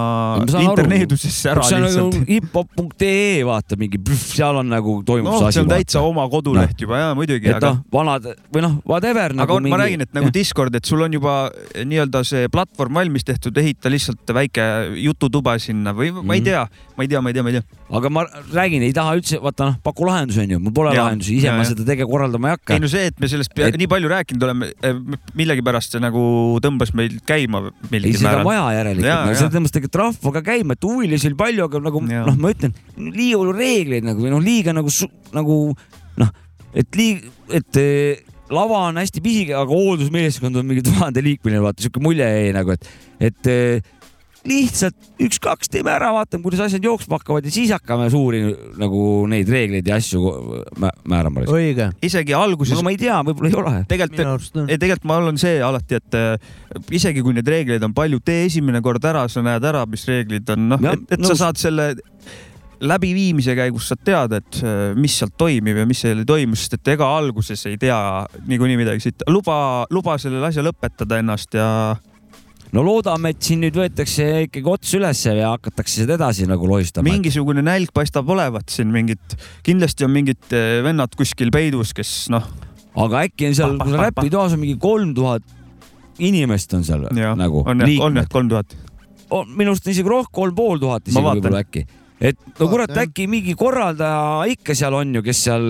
interneedusesse ära see on nagu lihtsalt. hiphop.ee vaata mingi, seal on nagu toimub noh, see asi. see on täitsa oma koduleht juba ja muidugi, et aga noh, vanad või noh, whatever aga nagu on, ma räägin, et nagu Discord, et sul on juba nii-öelda see platvorm valmis tehtud, ehita lihtsalt väike jututuba sinna või ma ei Mhm. tea, ma ei tea, ma ei tea, ma ei tea. aga ma räägin, ei taha üldse, vaata noh, paku lahendusi onju, mul pole Jaa, lahendusi, ise jaa, ma jah. seda tege korraldama ei hakka ei. no see, et me sellest Et- nii palju rääkinud oleme, millegipärast see nagu tõmbas meil käima ei, järelikult no see tõmbas tegelikult rahva ka käima, et huvilisi oli palju, aga nagu Jaa. noh, ma ütlen, liiga palju reegleid nagu või noh, liiga nagu, nagu noh, et liiga, et eh, lava on hästi pisike, aga hooldusmeeskond on mingi tuhandeliikmeline, vaata siuke mulje jäi nagu, et, et eh, lihtsalt üks-kaks teeme ära, vaatame, kuidas asjad jooksma hakkavad ja siis hakkame suuri nagu neid reegleid ja asju mä- määrama. õige, isegi alguses no ma ei tea, võib-olla ei ole. tegelikult on. tegelikult ma olen see alati, et äh, isegi kui neid reegleid on palju, tee esimene kord ära, sa näed ära, mis reeglid on, noh, et, et sa nõus. saad selle läbiviimise käigus saad teada, et äh, mis sealt toimib ja mis seal ei toimu, sest et ega alguses ei tea niikuinii midagi siit. luba, luba sellel asjal õpetada ennast ja no loodame, et siin nüüd võetakse ikkagi ots ülesse ja hakatakse seda edasi nagu lohistama. mingisugune nälg paistab olevat siin mingit, kindlasti on mingid äh, vennad kuskil peidus, kes noh, aga äkki on seal räpitoas on mingi kolm tuhat inimest on seal jah, nagu on jah, on jah kolm tuhat. minu arust isegi rohkem, kolm pool tuhat isegi võib-olla äkki. et no kurat, äkki mingi korraldaja ikka seal on ju, kes seal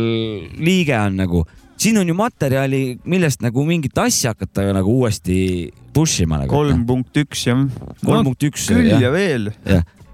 liige on nagu, siin on ju materjali, millest nagu mingit asja hakata nagu uuesti push ima nagu. kolm punkt üks jah. kolm punkt üks. küll ja veel.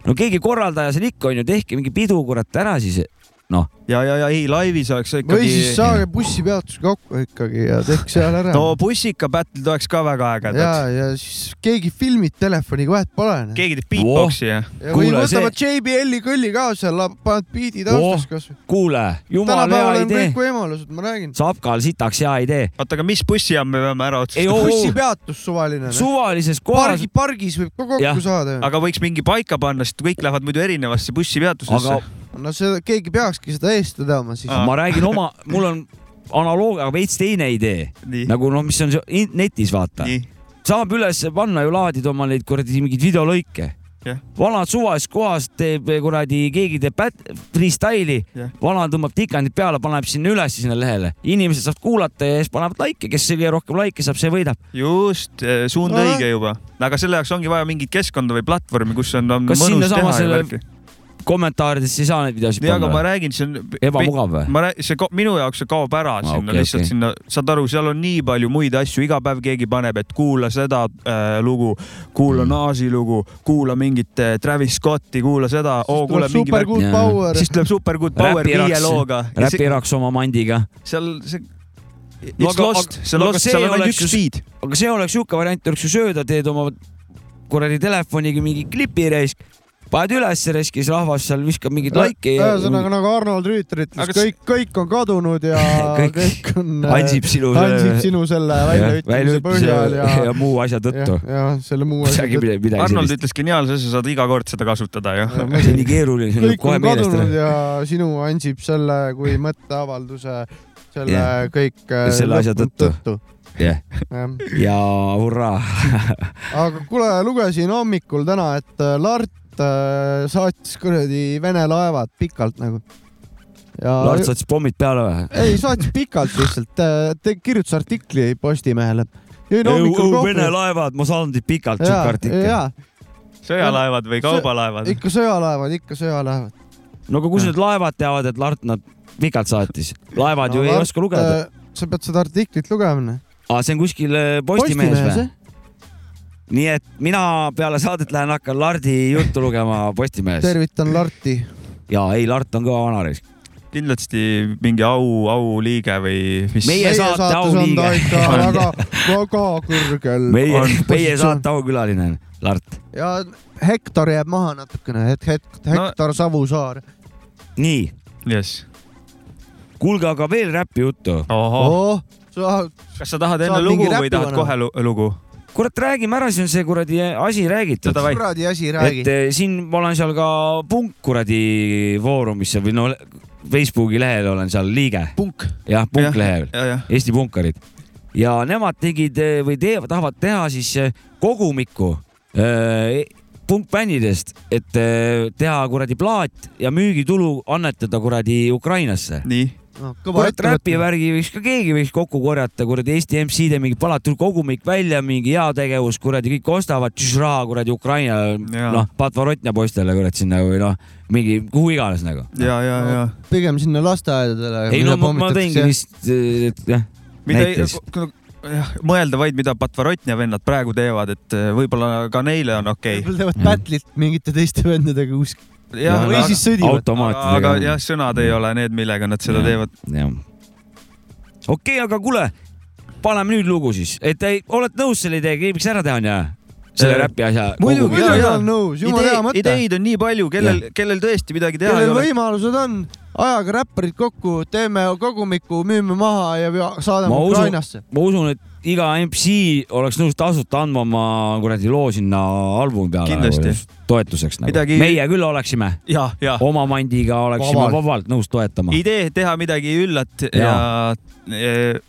no keegi korraldaja seal ikka on ju, tehke mingi pidu kurat ära siis. noh, ja, ja, ja ei laivis oleks või ikkagi. siis saage bussipeatus kokku ikkagi ja tehke seal ära. no bussika battle'id oleks ka väga ja ägedad., ja siis keegi filmib telefoniga, vahet pole. keegi teeb beatbox'i ja. ja või Kuule, võtavad JBL-i kõlli ka seal, paned biidi taustas Oh, kasvõi. kuule, jumala tänapäeval hea on idee kõik. võimalused, ma räägin. Sapkal sitaks hea idee. oota, aga mis bussijaam me peame ära ei otsustama? oo, bussipeatus suvaline. suvalises kohas pargi, pargis võib ka kokku Jah. saada aga võiks mingi paika panna, sest kõik lähevad muidu erinevasse bussipeatusesse aga. No see, keegi peakski seda eest vedama siis. Ma räägin oma, mul on analoog, aga veits teine idee. nagu noh, mis on netis, vaata. nii, saab üles panna ju laadida oma neid kuradi mingeid videolõike Jah.. vanad suvalises kohas teeb kuradi, keegi teeb bät- freestyle'i Jah., vana tõmbab tikandid peale, paneb sinna üles sinna lehele, inimesed saavad kuulata ja siis panevad laike, kes kõige rohkem laike saab, see võidab. just, suund No. õige juba. aga selle jaoks ongi vaja mingit keskkonda või platvormi, kus on, on Kas mõnus teha ja värki. Kommentaaridesse ei saa neid videosid nii, aga ma panna. räägin, see on. ebamugav või? ma räägin, see minu jaoks see kaob ära Aa, sinna okei, lihtsalt okei. sinna, saad aru, seal on nii palju muid asju, iga päev keegi paneb, et kuula seda äh, lugu, kuula Mm. Naasi lugu, kuula mingit äh, Travis Scotti, kuula seda, oo kuule mingi super värk, good power. siis tuleb Super Good Power viie looga. räpiraks oma mandiga. seal see, No it's aga- lost, see on no aga lost, see seal on ainult üks beat. aga see oleks siuke variant, oleks ju sööda, teed oma kuradi telefoniga mingi klipi reisk, paned üles reisk ja siis rahvas seal viskab mingeid laike ja ühesõnaga nagu Arnold Rüütel ütles Aga, kõik, kõik on kadunud ja Kõik- kõik on. Ansib sinu ansib sinu selle väljaütlemise põhjal ja, ja muu asja ja, tõttu. ja selle muu asja tõttu. Arnold ütles geniaalse asja, saad iga kord seda kasutada ju. see on nii keeruline, see kõik tuleb kohe on meelest kadunud ära. ja sinu ansib selle kui mõtteavalduse, selle Jah. kõik. äh, Selle asja tõttu. jah, jah ja hurraa. aga kuule, lugesin hommikul täna, et äh, Lart äh, saatis kuradi Vene laevad pikalt nagu. ja Lart saatis pommid peale või? ei, saatis pikalt lihtsalt, ta kirjutas artikli Postimehele. Vene laevad, ma saan teid pikalt, siuke, artikkel. ja sõjalaevad või kaubalaevad? ikka sõjalaevad, ikka sõjalaevad. no aga kus need laevad teavad, et Lart nad pikalt saatis? laevad ju ei oska lugeda. sa pead seda artiklit lugema. aa, see on kuskil äh, Postimehes või? Nii et mina peale saadet lähen hakkan Lardi juttu lugema Postimehes. tervitan Larti. ja ei, Lart on kõva vanarisk. kindlasti mingi au, auliige või mis? Meie saate auliige. on ta ikka väga, väga kõrgel. meie, meie saate aukülaline on Lart. ja Hektor jääb maha natukene, et het-, Hektor Savusaar. nii, jess. kuulge aga veel räpi juttu. oh, sa, kas sa tahad enne Saad lugu mingi või tahad kohe lu- lugu? kurat, räägime ära, siis on see kuradi asi räägitud. Kuradi asi, räägi et. eh, siin ma olen seal ka punk kuradi foorumis või no Facebooki lehel olen seal liige, punk. jah, punk lehel, ja, jah. Eesti punkarid ja nemad tegid eh, või teevad, tahavad teha siis eh, kogumikku eh, punkbändidest, et eh, teha kuradi plaat ja müügitulu annetada kuradi Ukrainasse. nii, kõva kurat, räpi ettevõte. värgi võiks ka keegi võiks kokku korjata, kuradi Eesti MC-de mingi palad, tuli kogumik välja, mingi heategevus, kuradi kõik ostavad, raha kuradi Ukraina, noh, Patvorotnia poistele kurat sinna või noh, mingi kuhu iganes nagu. ja, ja, ja. pigem sinna lasteaedadele. ei no ma, ma tõingi lihtsalt, et jah, mida ei näiteks., jah, mõelda vaid, mida Patvarotnia vennad praegu teevad, et eh, võib-olla ka neile on okei võib-olla teevad battle'it mingite teiste vendadega kuskil. jah, või aga, siis sõdivad. aga automaatidega. jah, sõnad ei ole need, millega nad seda Jah. teevad. okei okay,, aga kuule, paneme nüüd lugu siis, et ei, oled nõus selle ideega, ei võiks ära teha onju? selle Äh, räpi asja. muidugi, jaa. olen nõus, jumala hea mõte. ideid on nii palju, kellel, kellel tõesti midagi teha ei kellel ole. võimalused on, ajage räpparid kokku, teeme kogumiku, müüme maha ja saadame Ma Ukrainasse. ma usun, et iga MC oleks nõus tasuta andma oma kuradi loo sinna albumi peale. Kindlasti. Toetuseks nagu Midagi- meie küll oleksime, oma mandiga oleksime Vabalt. vabalt, nõus toetama. idee teha midagi üllat ja, ja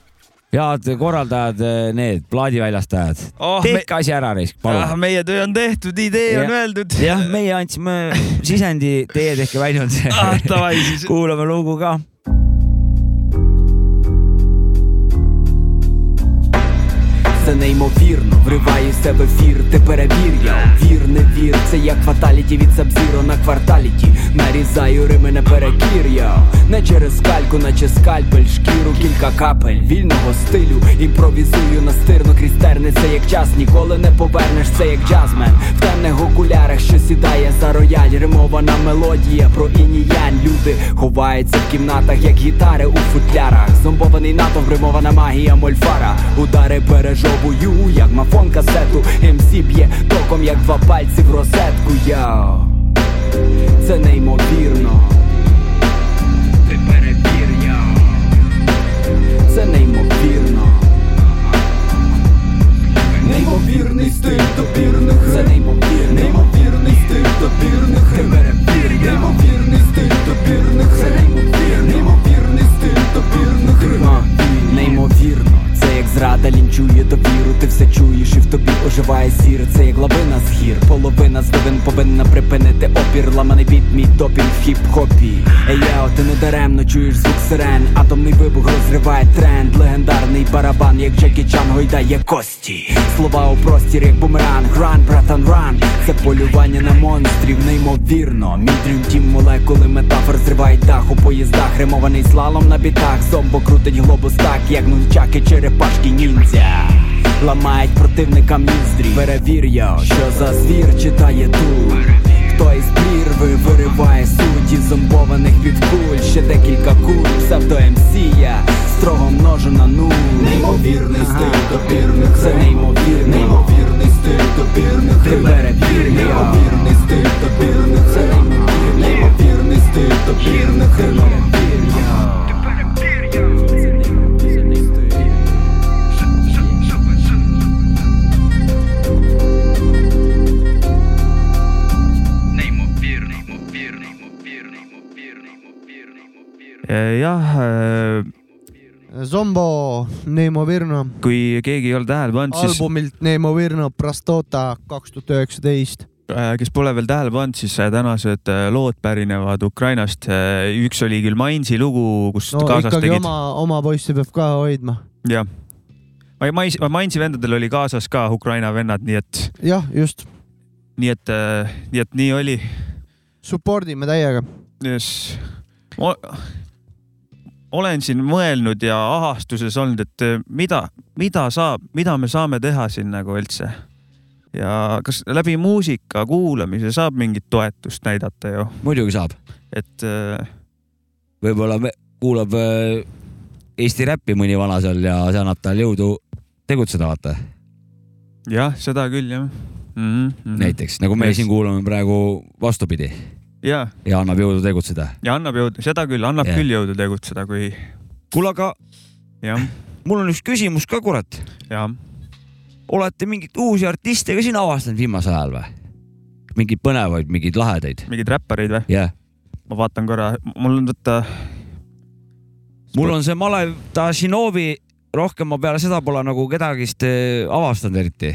head korraldajad, need plaadiväljastajad oh,, tehke me, asi ära, Risk, ah, palun. meie töö on tehtud, idee on Ja- öeldud. jah, meie andsime sisendi, teie tehke väljund ah,. kuulame lugu ka. Це неймовірно. Вриваюся в ефір, ти перевір я Вір, не вір, це як фаталіті від сабзіро на кварталіті. Нарізаю рими на перекір я Не через кальку, наче скальпель, шкіру, кілька капель вільного стилю. Імпровізую настирно крізь терни, це як час, ніколи не повернеш, це як джазмен. В темних окулярах, що сідає за рояль, римована мелодія про ініянь. Люди ховаються в кімнатах, як гітари у футлярах. Зомбований натовп, римована магія мольфара. Удари пережовую, як мафон касету. МС б'є током, як два пальці в розетку. Яу Це неймовірно. Ти перевір, яу Це неймовірно. Неймовірний стиль допірних Це неймовірно Неймовірний стиль допірних Ти перевір, Неймовірний стиль допірних Це Неймовірний зрада лінчує довіру, ти все чуєш і в тобі оживає зір Це як лавина з гір, половина з повинна припинити опір. Ламаний біт, мій допінг в хіп-хопі. Ей, я, ти не даремно чуєш звук сирен. Атомний вибух розриває тренд. Легендарний барабан, як Джекі Чан гойдає кості. Слова у простір, як бумеранг, ран, братан, ран Це полювання на монстрів, неймовірно. Мій дрім тім молекули метафор зривають дах. У поїздах Римований слалом на бітах. Зомбо крутить глобус так, як нунчаки черепашки ніндзя. Ламають противникам ніздрі Перевір я, що за звір читає тут. Хто із прірви вириває суті зомбованих під куль. Ще декілька куль, псевдо МСія Строго множу на нуль. Неймовірний стиль допірних Це неймовірно Неймовірний стиль допірних Ти перевір Неймовірний стиль допірних Це неймовірно Неймовірний стиль допірних Ти перевір я jah, Zombo Neimovierno kui keegi ei ole tähele pannud, siis albumilt Neimovierno Prostota kaks tuhat üheksateist. äh, kes pole veel tähele pannud, siis äh, tänased äh, lood pärinevad Ukrainast. üks oli küll Mainsi lugu, kus no kaasas tegid, oma, oma poisse peab ka hoidma. jah. Mais-, Mainsi vendadel oli kaasas ka Ukraina vennad, nii et, jah, just, nii et, nii et nii oli. support ime täiega. Yes. Olen siin mõelnud ja ahastuses olnud, et eh, mida, mida saab, mida me saame teha siin nagu üldse. ja kas läbi muusika kuulamise saab mingit toetust näidata ju, muidugi saab, et eh, võib-olla kuulab äh, Eesti räppi mõni vana seal ja see annab talle jõudu tegutseda, vaata jah, seda küll jah mm. -hmm. näiteks nagu me Yes. siin kuulame praegu vastupidi ja, ja annab jõudu tegutseda. ja annab jõudu, seda küll, annab yeah. küll jõudu tegutseda, kui kuule, aga mul on üks küsimus ka, kurat. olete mingeid uusi artiste ka siin avastanud viimasel ajal või? mingeid põnevaid, mingeid lahedaid? mingeid räppareid või? jah, ma vaatan korra, mul on võtta, mul on see Malev Tašinovi, rohkem ma peale seda pole nagu kedagist eh, avastanud eriti.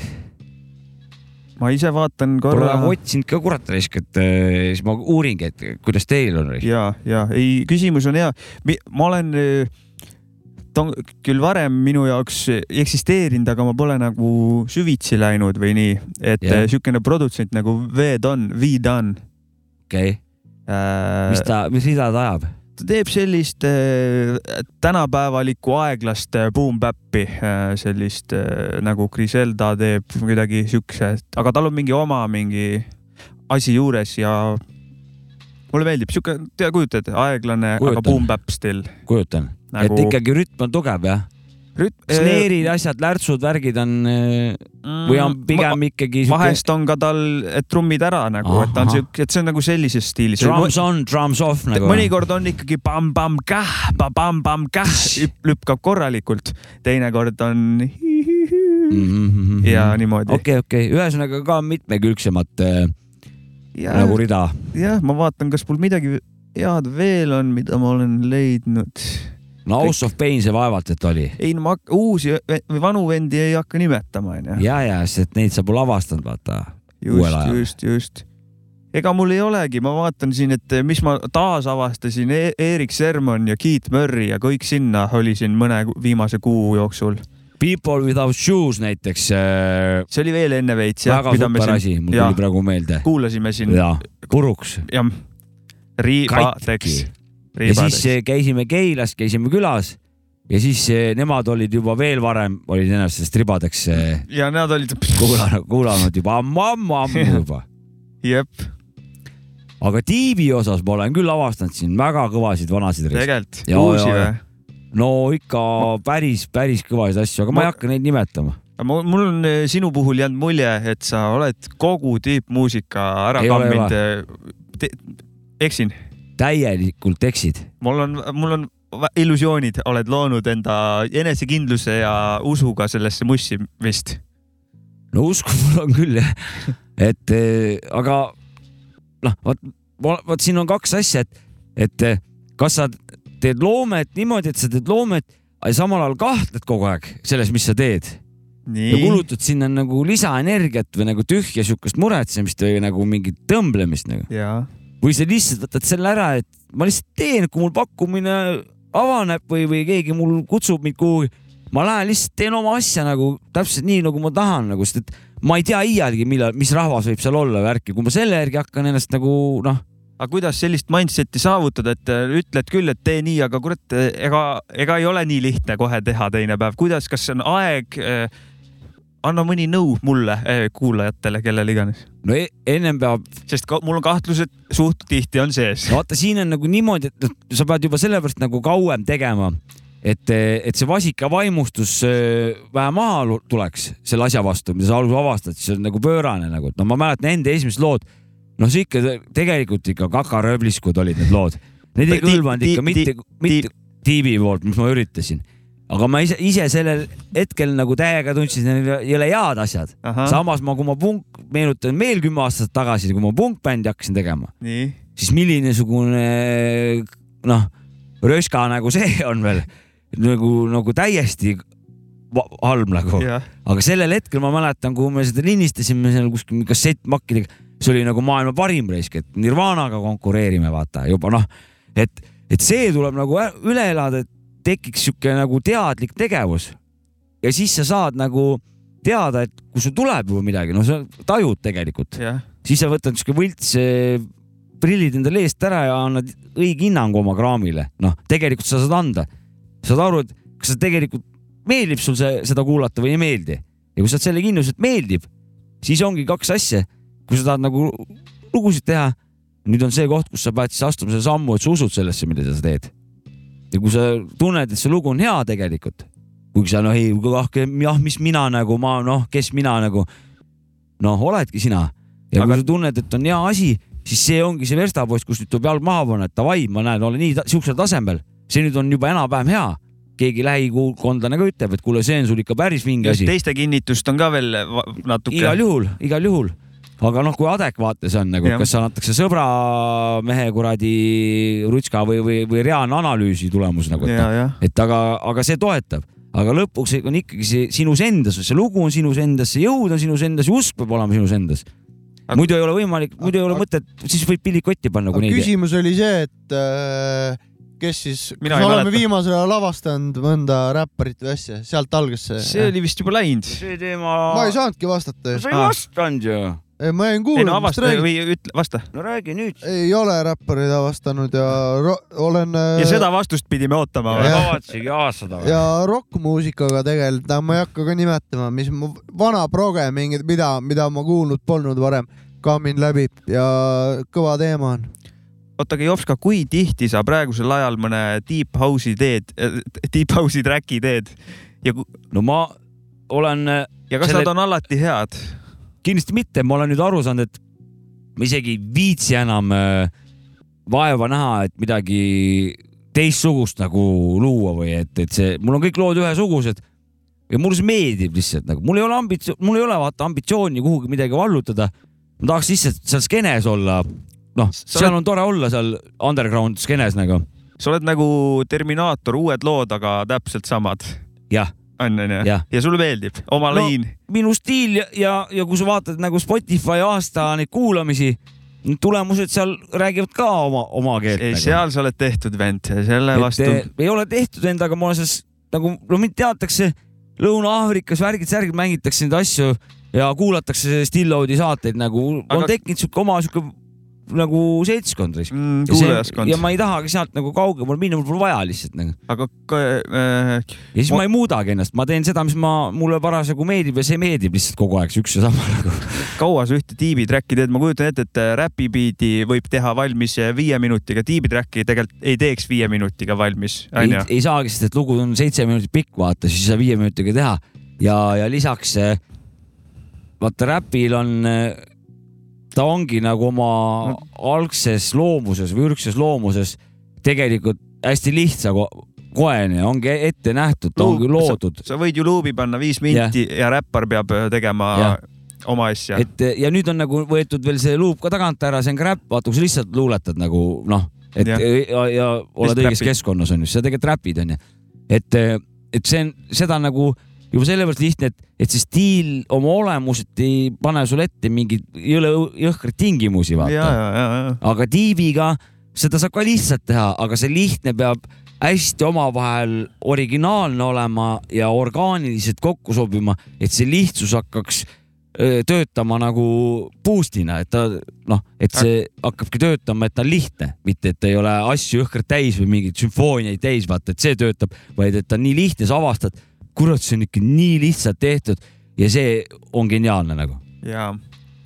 Ma ise vaatan Pole korra nagu otsinud ka kurat raisk, et eh, siis ma uuringi, et kuidas teil on. ja, ja ei, küsimus on hea. ma olen, ta on küll varem minu jaoks eksisteerinud, aga ma pole nagu süvitsi läinud või nii, et yeah. siukene produtsent nagu V-Don, V-Don okei okay., äh,. mis ta, mis rida ta ajab? Ta teeb sellist äh, tänapäevalikku aeglast äh, boom-bap'i äh,, sellist äh, nagu Griselda teeb kuidagi siukse, aga tal on mingi oma mingi asi juures ja mulle meeldib siuke, tea, kujutad, aeglane, aga Kujutan. boom-bap still kujutan nagu et ikkagi rütm on tugev jah? rütm. Snare'id, asjad, lärtsud, värgid on eh, või on pigem ikkagi siuke vahest on ka tal, et trummid ära nagu, et ta on siuke, et see on nagu sellises stiilis. drums on, drums off nagu. mõnikord on ikkagi pamm-pamm-käh, pamm-pamm-käh, lükkab korralikult, teinekord on ja niimoodi. Okei, okei, ühesõnaga ka mitmekülgsemat ja, nagu rida. jah, ma vaatan, kas mul midagi head veel on, mida ma olen leidnud. No House of Pain see vaevalt, et oli. ei no ma uusi või vanu vendi ei hakka nimetama, onju. ja, ja, sest neid sa pole avastanud, vaata. just, just, just. ega mul ei olegi, ma vaatan siin, et mis ma taasavastasin e, Erik Sermon ja Keith Murray ja kõik sinna oli siin mõne viimase kuu jooksul. People Without Shoes näiteks äh,, see oli veel enne veits väga super asi, mul jaa. tuli praegu meelde. kuulasime siin ja puruks. jah, riibadeks katki. Ja siis eh, käisime Keilas, käisime külas ja siis eh, nemad olid juba veel varem olid ennast sellest ribadeks eh, ja nad olid, kuulanud, kuulanud juba ammu-ammu-ammu juba. jep, aga tiibi osas ma olen küll avastanud siin väga kõvasid vanasid tegelikult, uusi või? no ikka päris, päris kõvasid asju, aga ma Ma- ei hakka neid nimetama. mul on sinu puhul jäänud mulje, et sa oled kogu tüüpmuusika ära kamminud. eksin, täielikult eksid. mul on, mul on illusioonid, oled loonud enda enesekindluse ja usuga sellesse mussi vist. no usku mul on küll jah, et eh, aga noh, vot, vot siin on kaks asja, et, et eh, kas sa teed loomet niimoodi, et sa teed loomet, aga samal ajal kahtled kogu aeg selles, mis sa teed ja kulutad sinna nagu lisaenergiat või nagu tühja sihukest muretsemist või nagu mingit tõmblemist nagu. ja, või sa lihtsalt võtad selle ära, et ma lihtsalt teen, kui mul pakkumine avaneb või, või keegi mul kutsub mind kuhugi, ma lähen lihtsalt teen oma asja nagu täpselt nii, nagu ma tahan nagu, sest et ma ei tea iialgi, millal, mis rahvas võib seal olla värki, kui ma selle järgi hakkan ennast nagu noh, aga kuidas sellist mindset'i saavutada, et äh, ütled küll, et tee nii, aga kurat, ega, ega ei ole nii lihtne kohe teha teine päev, kuidas, kas see on aeg äh, anna mõni nõu mulle, kuulajatele, kellele iganes, no e ennem peab, sest ka, mul on kahtlus, et suht tihti on sees. no vaata, siin on nagu niimoodi, et noh, sa pead juba sellepärast nagu kauem tegema, et, et see vasika vaimustus äh, vähe maha tuleks selle asja vastu, mida sa alguses avastad, siis on nagu pöörane nagu, et no ma mäletan enda esimesed lood, noh, see ikka tegelikult ikka kakarööbliskud olid need lood, need ei kõlvanud ikka mitte mitte tiibi poolt, mis ma üritasin, aga ma ise, ise sellel hetkel nagu täiega tundsin, need ei ole head asjad. samas ma, kui ma punk, meenutan veel kümme aastat tagasi, kui ma punkbändi hakkasin tegema, siis millisugune noh, röska nagu see on veel. Nagu, nagu täiesti halb nagu, aga sellel hetkel ma mäletan, kui me seda lindistasime seal kuskil kassettmakkidega, see oli nagu maailma parim reisk, et Nirvanaga konkureerime, vaata juba noh, et, et see tuleb nagu üle elada, et tekiks sihuke nagu teadlik tegevus. ja siis sa saad nagu teada, et kui sul tuleb juba midagi, no sa tajud tegelikult, jah, siis sa võtad sihuke võlts eh, prillid endale eest ära ja annad õige hinnangu oma kraamile. noh, tegelikult sa saad anda, saad aru, et kas sa tegelikult meeldib sul see, seda kuulata või ei meeldi ja kui sa oled selle kindlus, et meeldib, siis ongi kaks asja. kui sa tahad nagu lugusid teha, nüüd on see koht, kus sa pead siis astuma selle sammu, et sa usud sellesse, mida sa teed. Ja kui sa tunned, et see lugu on hea tegelikult, kuigi sa noh ei, jah, mis mina nagu ma noh, kes mina nagu noh, oledki sina ja Aga- kui sa tunned, et on hea asi, siis see ongi see verstapost, kus nüüd tuleb jalg maha panna, et davai, ma näen, olen nii ta- siuksel tasemel, see nüüd on juba enam-vähem hea. keegi lähikondlane ka ütleb, et kuule, see on sul ikka päris vinge asi. teiste kinnitust on ka veel natuke. igal juhul, igal juhul. Aga noh, kui adekvaatne see on nagu kas see antakse sõbra mehe kuradi rutska või, või, või reaalne analüüsi tulemus nagu, et noh, et aga, aga see toetab, aga lõpuks on ikkagi see sinus endas, see lugu on sinus endas, see jõud on sinus endas ja usk peab olema sinus endas. Aga- muidu ei ole võimalik, muidu ei ole mõtet, siis võib pilli kotti panna, küsimus oli see, et äh, kes siis, ei oleme viimasel ajal avastanud mõnda räpparit või asja, sealt algas see, see oli vist juba läinud. see teema. ma ei saanudki vastata sa ei Aa. vastanud ju. Ma jäin ei kuulama no, mis avasta ta räägib. või ütle, vasta. no räägi nüüd. ei ole räppareid avastanud ja olen äh, ja seda vastust pidime ootama kavatsegi avastada. ja rokkmuusikaga tegelikult, ma ei hakka ka nimetama, mis mu vana proge mingid, mida, mida ma kuulnud polnud varem, kammin läbib ja kõva teema on. oota, aga Jopska, kui tihti sa praegusel ajal mõne deep house'i teed, deep house'i track'i teed ja, no ma olen, ja kas Selle- nad on alati head? Kindlasti mitte, ma olen nüüd aru saanud, et ma isegi ei viitsi enam äh, vaeva näha, et midagi teistsugust nagu luua või et, et see, mul on kõik lood ühesugused. Ja mulle see meeldib lihtsalt nagu, mul ei ole ambitsioon, mul ei ole vaata ambitsiooni kuhugi midagi vallutada. ma tahaks lihtsalt seal skeenes olla, noh, seal oled- on tore olla seal underground skeenes nagu, sa oled nagu Terminaator, uued lood, aga täpselt samad. jah on, onju Jah.. ja sulle meeldib oma No, liin? minu stiil ja, ja, ja kui sa vaatad nagu Spotify aasta neid kuulamisi, tulemused seal räägivad ka oma, oma keelt. ei, seal sa oled tehtud vend, selle et vastu. eh, ei ole tehtud endaga, ma olen selles nagu, no mind teatakse Lõuna-Aafrikas värgid-särgid mängitakse neid asju ja kuulatakse Still-Loadi saateid nagu Aga... on Aga- tekkinud sihuke oma sihuke nagu seltskond risk mm,. kuulajaskond ja. ma ei tahagi sealt nagu kaugemale minna, mul pole vaja lihtsalt nagu. aga ka, äh, ja siis Ma- ma ei muudagi ennast, ma teen seda, mis ma, mulle parasjagu meeldib ja see meeldib lihtsalt kogu aeg, see üks ja sama nagu. kaua sa ühte tiibitracki teed, ma kujutan ette, et äh, räpibiidi võib teha valmis äh, viie minutiga, tiibitracki tegelikult ei teeks viie minutiga valmis, ei, onju. ei saagi, sest et lugu on seitse minutit pikk, vaata, siis ei saa viie minutiga teha ja, ja lisaks eh, vaata räpil on, ta ongi nagu oma algses loomuses või ürgses loomuses tegelikult hästi lihtsa ko koene, ongi ette nähtud, ta ongi loodud. sa võid ju luubi panna viis minti ja räppar peab äh, tegema Jah. oma asja. et ja nüüd on nagu võetud veel see luup ka tagant ära, see on ka räpp, vaata kui sa lihtsalt luuletad nagu noh, et ja, ja, ja oled õiges keskkonnas on ju, sa tegelikult räpid on ju. et, et see on seda nagu juba sellepärast lihtne, et, et see stiil oma olemuselt ei pane sulle ette mingeid jõle jõhkraid tingimusi, vaata. aga tiibiga seda saab ka lihtsalt teha, aga see lihtne peab hästi omavahel originaalne olema ja orgaaniliselt kokku sobima, et see lihtsus hakkaks öö, töötama nagu boost'ina, et ta noh, et see hakkabki töötama, et ta on lihtne, mitte et ei ole asju jõhkralt täis või mingeid sümfooniaid täis, vaata, et see töötab, vaid et ta on nii lihtne, sa avastad, kurat, see on ikka nii lihtsalt tehtud ja see on geniaalne nagu, ja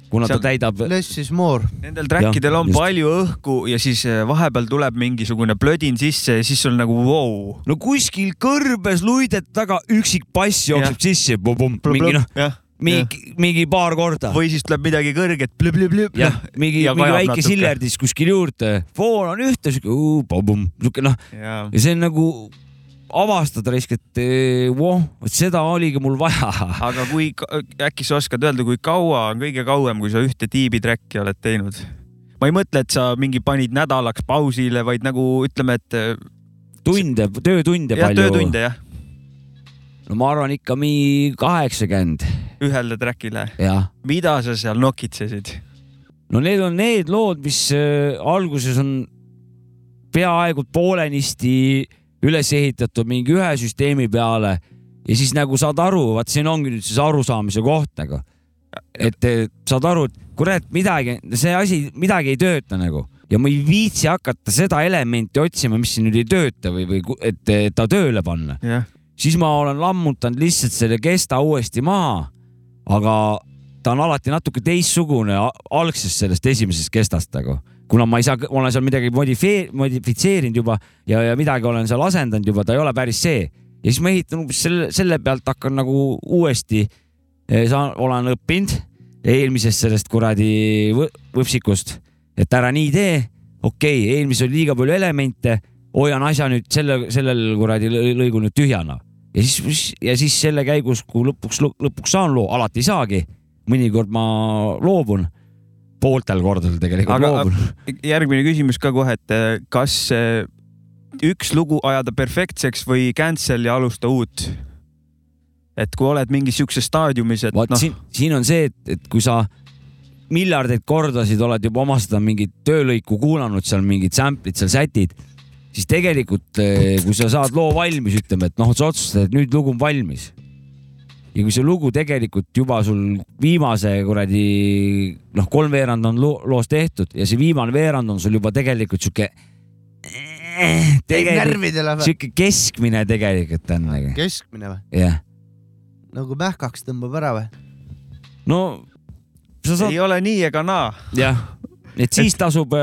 kuna ta on- täidab Less is more. nendel trackidel on just. palju õhku ja siis äh, vahepeal tuleb mingisugune plödin sisse ja siis sul nagu vau wow.. no kuskil kõrbes luidet taga üksik bass jookseb sisse, mingi noh, mingi, mingi paar korda. või siis tuleb midagi kõrget, jah, mingi, ja mingi väike sillerdis kuskil juurde, foon on ühte siuke, siuke noh, ja ja see on nagu avastada risk, et eh, voh, vot seda oligi mul vaja. aga kui, äkki sa oskad öelda, kui kaua on kõige kauem, kui sa ühte tiibi track'i oled teinud? ma ei mõtle, et sa mingi panid nädalaks pausile, vaid nagu ütleme, et äh, tunde, töötunde jah, palju. töötunde jah, no ma arvan ikka mingi kaheksakümmend, ühele track'ile. mida sa seal nokitsesid? no need on need lood, mis äh, alguses on peaaegu poolenisti üles ehitatud mingi ühe süsteemi peale ja siis nagu saad aru, vaat siin ongi nüüd siis arusaamise koht nagu. et saad aru, et kurat, midagi, see asi, midagi ei tööta nagu ja ma ei viitsi hakata seda elementi otsima, mis siin nüüd ei tööta või, või et, et ta tööle panna jah, siis ma olen lammutanud lihtsalt selle kesta uuesti maha. aga ta on alati natuke teistsugune algsest sellest esimesest kestast nagu, kuna ma ei saa, olen seal midagi modifee-, modifitseerinud juba ja, ja midagi olen seal asendanud juba, ta ei ole päris see. ja siis ma ehitan umbes selle, selle pealt hakkan nagu uuesti, saan, olen õppinud eelmisest sellest kuradi võ- võpsikust, et ära nii tee, okei okay,, eelmises oli liiga palju elemente, hoian asja nüüd selle, sellel kuradi lõ- lõigul nüüd tühjana. Ja siis, ja siis selle käigus, kui lõpuks, lõpuks saan loo, alati ei saagi, mõnikord ma loobun, pooltel kordadel tegelikult Aga- aga, loobun. järgmine küsimus ka kohe, et äh, kas äh, üks lugu ajada perfektseks või cancel ja alusta uut? et kui oled mingis siukses staadiumis, et vot noh, siin, siin on see, et, et kui sa miljardeid kordasid oled juba oma seda mingit töölõiku kuulanud, seal mingid sample'id, seal sätid, siis tegelikult eh, kui sa saad loo valmis, ütleme, et noh, sa otsustad, et nüüd lugu on valmis. Ja kui see lugu tegelikult juba sul viimase kuradi noh, kolmveerand on loo, loos tehtud ja see viimane veerand on sul juba tegelikult sihuke. tegelikult närvidele või? sihuke keskmine tegelikult on keskmine või? jah. nagu mähkaks tõmbab ära või? no sa saad ei ole nii ega naa. jah, et siis tasub,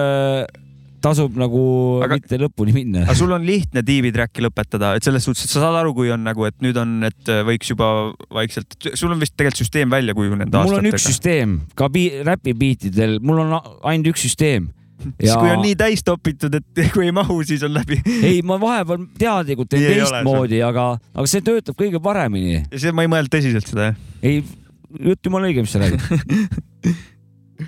tasub nagu Aga- mitte lõpuni minna aga. sul on lihtne tiibi track'i lõpetada, et selles suhtes, et sa saad aru, kui on nagu, et nüüd on, et võiks juba vaikselt, sul on vist tegelikult süsteem välja kujunenud mul on üks aastatega. süsteem ka räpi biitidel, mul on ainult üks süsteem. siis kui on nii täis topitud, et kui ei mahu, siis on läbi. ei, ma vahepeal teadlikult teen teistmoodi, aga, aga see töötab kõige paremini. ja see, ma ei mõelnud tõsiselt seda, jah. ei, jutt jumala õige, mis sa räägid.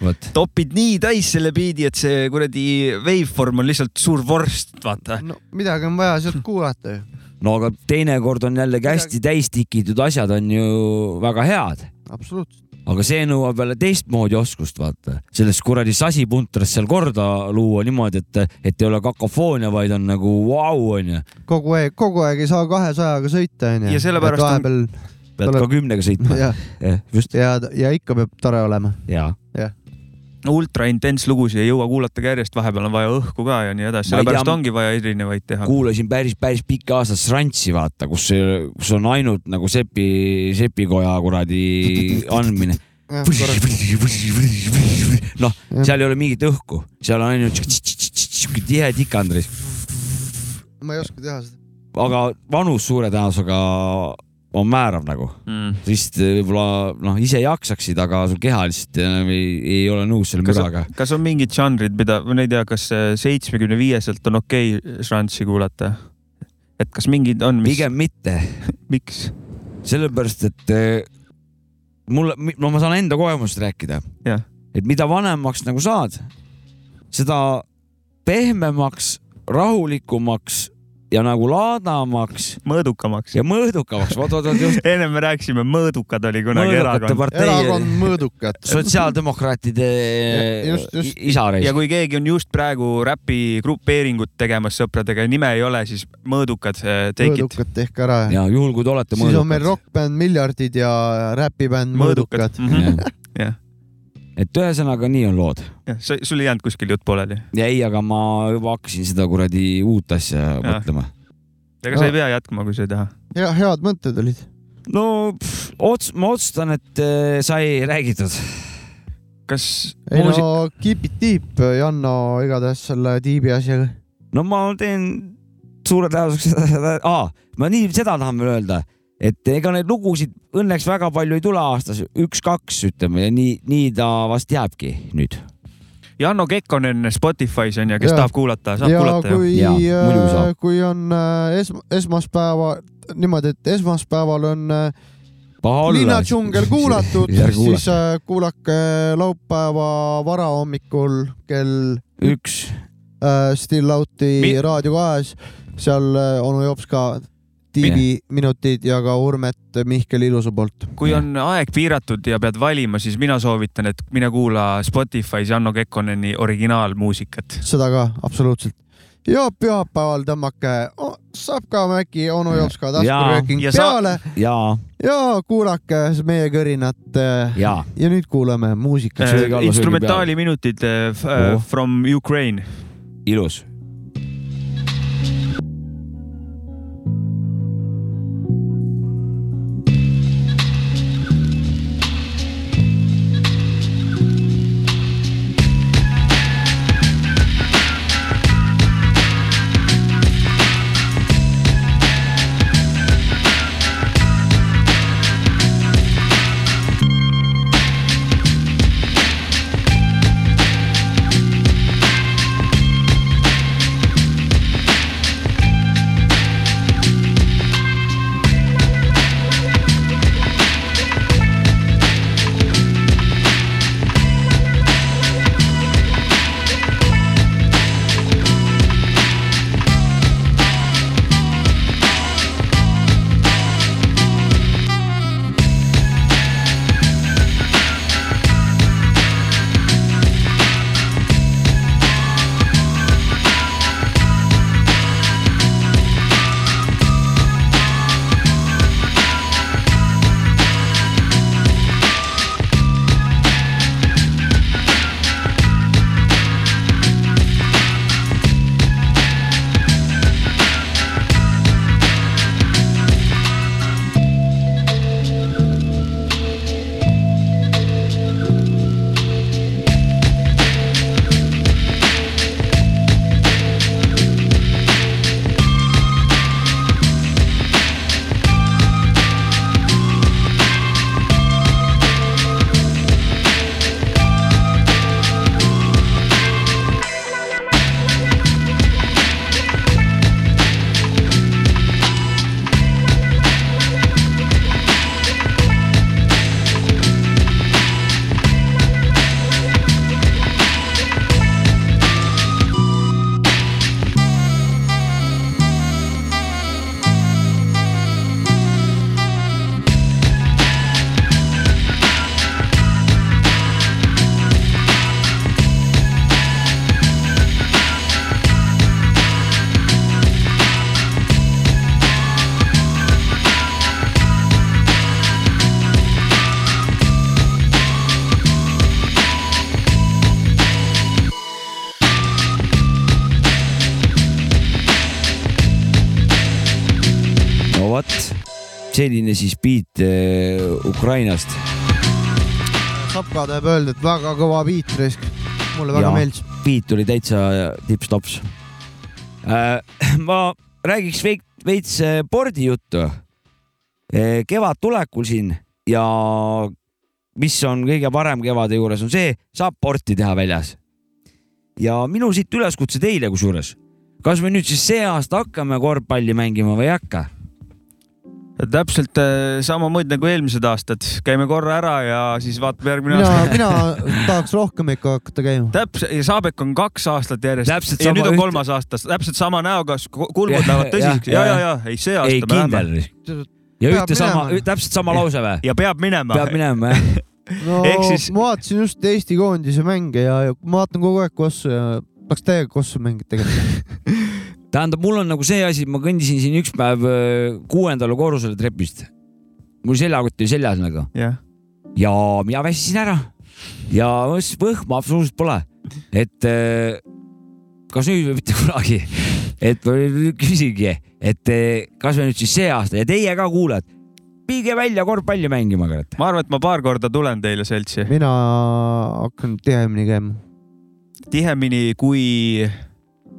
vot, topid nii täis selle biidi, et see kuradi waveform on lihtsalt suur vorst, vaata. no midagi on vaja sealt kuulata ju. no aga teinekord on jällegi hästi täis tikitud asjad on ju väga head, absoluutselt. aga see nõuab jälle teistmoodi oskust, vaata. sellest kuradi sasipuntrast seal korda luua niimoodi, et, et ei ole kakofoonia, vaid on nagu vau, onju. kogu aeg, kogu aeg ei saa kahesajaga sõita, onju. Ja sellepärast on- vahepeal pead Tuleb- ka kümnega sõitma. just. ja, ja ikka peab tore olema. jaa. ultra intens lugusid ei jõua kuulata ka järjest, vahepeal on vaja õhku ka ja nii edasi, sellepärast tea- ongi vaja erinevaid teha. kuulasin päris, päris pikki aastaid Srantsi, vaata, kus, kus on ainult nagu sepi, sepikoja kuradi andmine. noh, seal ei ole mingit õhku, seal on ainult siuke tihe tikandris, ma ei oska teha seda. aga vanus suure tõenäosusega on määrav nagu, Mm. sest võib-olla noh, ise jaksaksid, aga sul keha lihtsalt enam ei, ei ole nõus selle kas müraga. kas on mingid žanrid, mida, ma ei tea, kas seitsmekümne viieselt on okei okay šanssi kuulata? et kas mingid on, mis, pigem mitte, miks? sellepärast et eh, mulle, no ma saan enda kogemusest rääkida Jah.. et mida vanemaks nagu saad, seda pehmemaks, rahulikumaks ja nagu laadamaks mõõdukamaks. ja mõõdukamaks, vot, vot, vot just ennem me rääkisime, Mõõdukad oli kunagi mõõdukate erakond. erakond mõõdukat. sotsiaaldemokraatide isareis ja. kui keegi on just praegu räpi grupeeringut tegemas sõpradega ja nime ei ole, siis Mõõdukad, take it. mõõdukat tehke ära. ja juhul, kui te olete siis on meil mõõdukad. rokkbänd Miljardid ja räpibänd Mõõdukad. Mhm. jah, et ühesõnaga nii on lood jah, sul ei jäänud kuskil jutt pooleli. ja ei, aga ma juba hakkasin seda kuradi uut asja mõtlema. ega sa ei pea jätkama, kui sa ei taha. ja head mõtted olid. no pff, ots-, ma otsustan, et äh, sai räägitud. kas ei muusik, no keep it deep, Janno igatahes selle tiibi asjaga. no ma teen suure tõenäosusega seda, aa, ma nii seda tahan veel öelda, et ega neid lugusid õnneks väga palju ei tule aastas, üks-kaks ütleme ja nii, nii ta vast jääbki nüüd. Janno Kekkonen Spotify's on ja kes Jaa. tahab kuulata, saab ja kuulata ju. kui Jaa, muidugi, saab. kui on äh, es, esmaspäeva niimoodi, et esmaspäeval on äh, linnadžungel kuulatud, siis äh, kuulake laupäeva varahommikul kell üks, äh, Still Out'i Mi- Raadio kahes, seal äh, onu Jops ka tiibi minutid ja ka Urmet Mihkel Ilusa poolt. kui on aeg piiratud ja pead valima, siis mina soovitan, et mine kuula Spotify's Janno Kekkoneni originaalmuusikat. seda ka absoluutselt. ja pühapäeval tõmmake oh,, saab ka äkki onu Jops ka taskurööking peale ja, ja kuulake meie kõrinat äh, ja ja nüüd kuulame muusikat. instrumentaaliminutid äh, f- äh, Oh. from Ukraine. ilus selline siis beat äh, Ukrainast. Sapka tahab öelda, et väga kõva beat risk. mulle väga Jaa. meeldis. beat oli täitsa tipp-tops äh,. ma räägiks veik- veits spordijuttu äh,. kevad tulekul siin ja mis on kõige parem kevade juures, on see, saab sporti teha väljas. ja minu siit üleskutse teile kusjuures, kas me nüüd siis see aasta hakkame korvpalli mängima või ei hakka? Täpselt äh, samamoodi nagu eelmised aastad, käime korra ära ja siis vaatame järgmine mina, aasta. mina tahaks rohkem ikka hakata käima. täpselt, ja Saabek on kaks aastat järjest Täpselt ja nüüd on üht- kolmas aasta, täpselt sama näoga, kulmud lähevad tõsiseks ja, ja, jah. ja ei see ei, aasta me kindel läheme. ja ühte sama täpselt sama lause või? ja peab minema. peab minema jah? no siis- ma vaatasin just Eesti koondise mänge ja, ja ma vaatan kogu aeg Kossu ja tahaks täiega Kossu mängida tegelikult. tähendab, mul on nagu see asi, ma kõndisin siin üks päev öö, kuuendale korrusele trepist. mul seljakott oli seljas nagu jah, ja mina väsisin ära ja võhma absoluutselt pole, et öö, kas nüüd või mitte kunagi, et küsingi, et öö, kas me nüüd siis see aasta ja teie ka kuulajad, viige välja korvpalli mängima, kurat. ma arvan, et ma paar korda tulen teile seltsi. mina hakkan tihemini käima. tihemini kui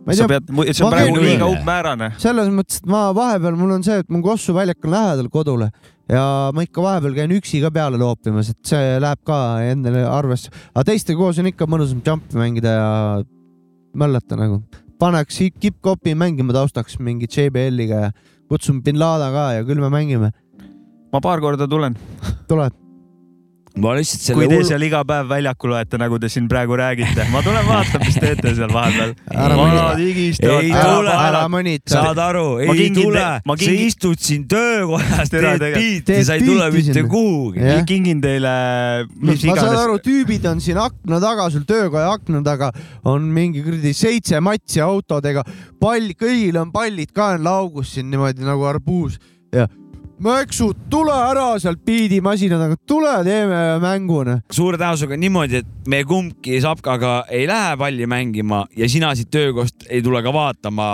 ma ei sa tea, see on praegu liiga umbmäärane. selles mõttes, et ma vahepeal, mul on see, et mu Kossu väljak on lähedal kodule ja ma ikka vahepeal käin üksi ka peale loopimas, et see läheb ka endale arvesse. aga teistega koos on ikka mõnusam jumpi mängida ja möllata nagu. paneks kipp-kopi mängima taustaks mingi JBL-iga ja kutsun bin Laden ka ja küll me mängime. ma paar korda tulen, tuleb. Ma lihtsalt kui selle te hull- seal iga päev väljakul olete, nagu te siin praegu räägite. ma tulen vaatan, mis teete seal vahepeal. Vanad higistavad Ei tule, ära mõnita. saad aru, Ma ei kingin tule te-, ma sa kingin- istud siin töökojas, teed biiti, sa ei tule mitte kuhugi. Kingin teile, mis ma saan aru, tüübid on siin akna taga, sul töökoja akna taga on mingi kuradi seitse matsi autodega, pall, kõigil on pallid ka on laugus siin niimoodi nagu arbuus ja Mäksud, tule ära sealt biidimasina taga, tule teeme mängu noh. suure tõenäosusega niimoodi, et me kumbki Sapkaga ei lähe palli mängima ja sina siit töökohast ei tule ka vaatama.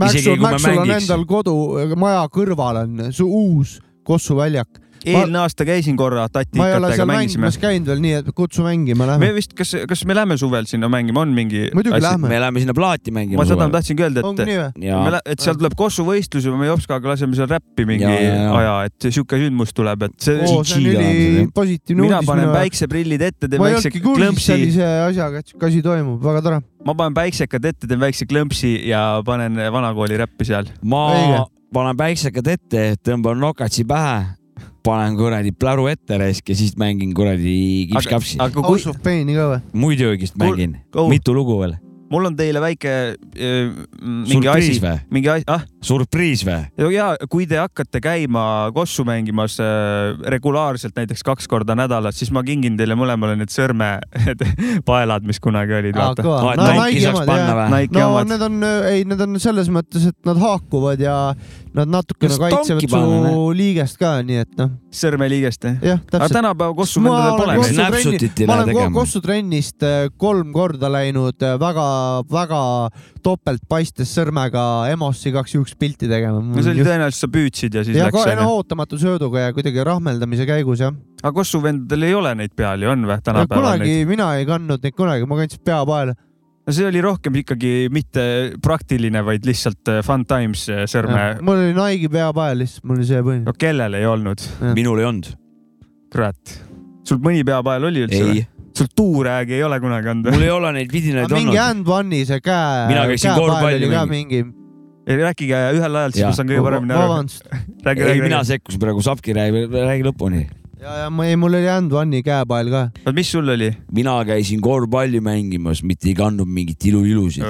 Mäksul, Mäksul on endal kodu, maja kõrval on uus Kossu väljak. Eelmine aasta käisin korra ma tatikatega mängisime käinud veel, nii et kutsu mängima, me lähme. vist, kas, kas me lähme suvel sinna mängima, on mingi muidugi lähme. me läheme sinna plaati mängima. ma seda tahtsingi öelda, et me et seal tuleb Kossu võistlus ja me Jopskaga laseme seal räppi mingi Ja, ja, ja. aja, et siuke sündmus tuleb, et see mina panen päikseprillid ette, teen ma ei väikse olnudki klõmpsi, sellise asjaga, et siuke asi toimub, väga tore. ma panen päiksekad ette, teen väikse klõmpsi ja panen vanakooli räppi seal. ma panen päiksekad ette, tõmban nokatsi pähe, panen kuradi pläru ette raisk ja siis mängin kuradi kipskapsi. aga kui House of Pain'i ka või? muidugi mängin, mitu lugu veel. Mul on teile väike äh, mingi surpriis asi, või? mingi asi, ah surpriis või? ja kui te hakkate käima Kossu mängimas äh, regulaarselt, näiteks kaks korda nädalas, siis ma kingin teile mõlemale need sõrmepaelad, mis kunagi olid, no Nike'i saaks omad? Nike no need on, ei, need on selles mõttes, et nad haakuvad ja nad natukene kaitsevad su liigest ka, nii et noh, sõrmeliigest, jah? jah, aga täpselt. tänapäeva Kossu Ma vendadel olen pole Kossu neid. Snapshotit ei ma lähe olen Ko- tegema. Kossu trennist äh, kolm korda läinud väga-väga topelt paistes sõrmega EMO-s igaks juhuks pilti tegema. no see oli tõenäoliselt sa püüdsid ja siis ja läks ka no, onju. ootamatu sööduga ja kuidagi rahmeldamise käigus jah. aga Kossu vendadel ei ole neid peal ju, on või tänapäeval kunagi neid? mina ei kandnud neid kunagi, ma kandsin peapaela. no see oli rohkem ikkagi mitte praktiline, vaid lihtsalt äh, fun times äh, sõrme. mul oli Nike'i peapael lihtsalt, mul oli see põhiline no. kellel ei olnud, minul ei olnud. kurat. sul mõni peapael oli üldse või ei?, sul tuuräägi ei ole kunagi olnud mul ei ole neid vidinaid mingi olnud. hand one'i see käe, Mina käisin korvpalli mingi. rääkige ühel ajal, siis ma saan kõige paremini aru. vabandust. ei, räägi, mina sekkusin praegu, Sapki räägi, räägi lõpuni. ja, ja ma ei, mul oli hand one'i käepael ka. mis sul oli? mina käisin korvpalli mängimas, mitte ei kandnud mingit iluilusid.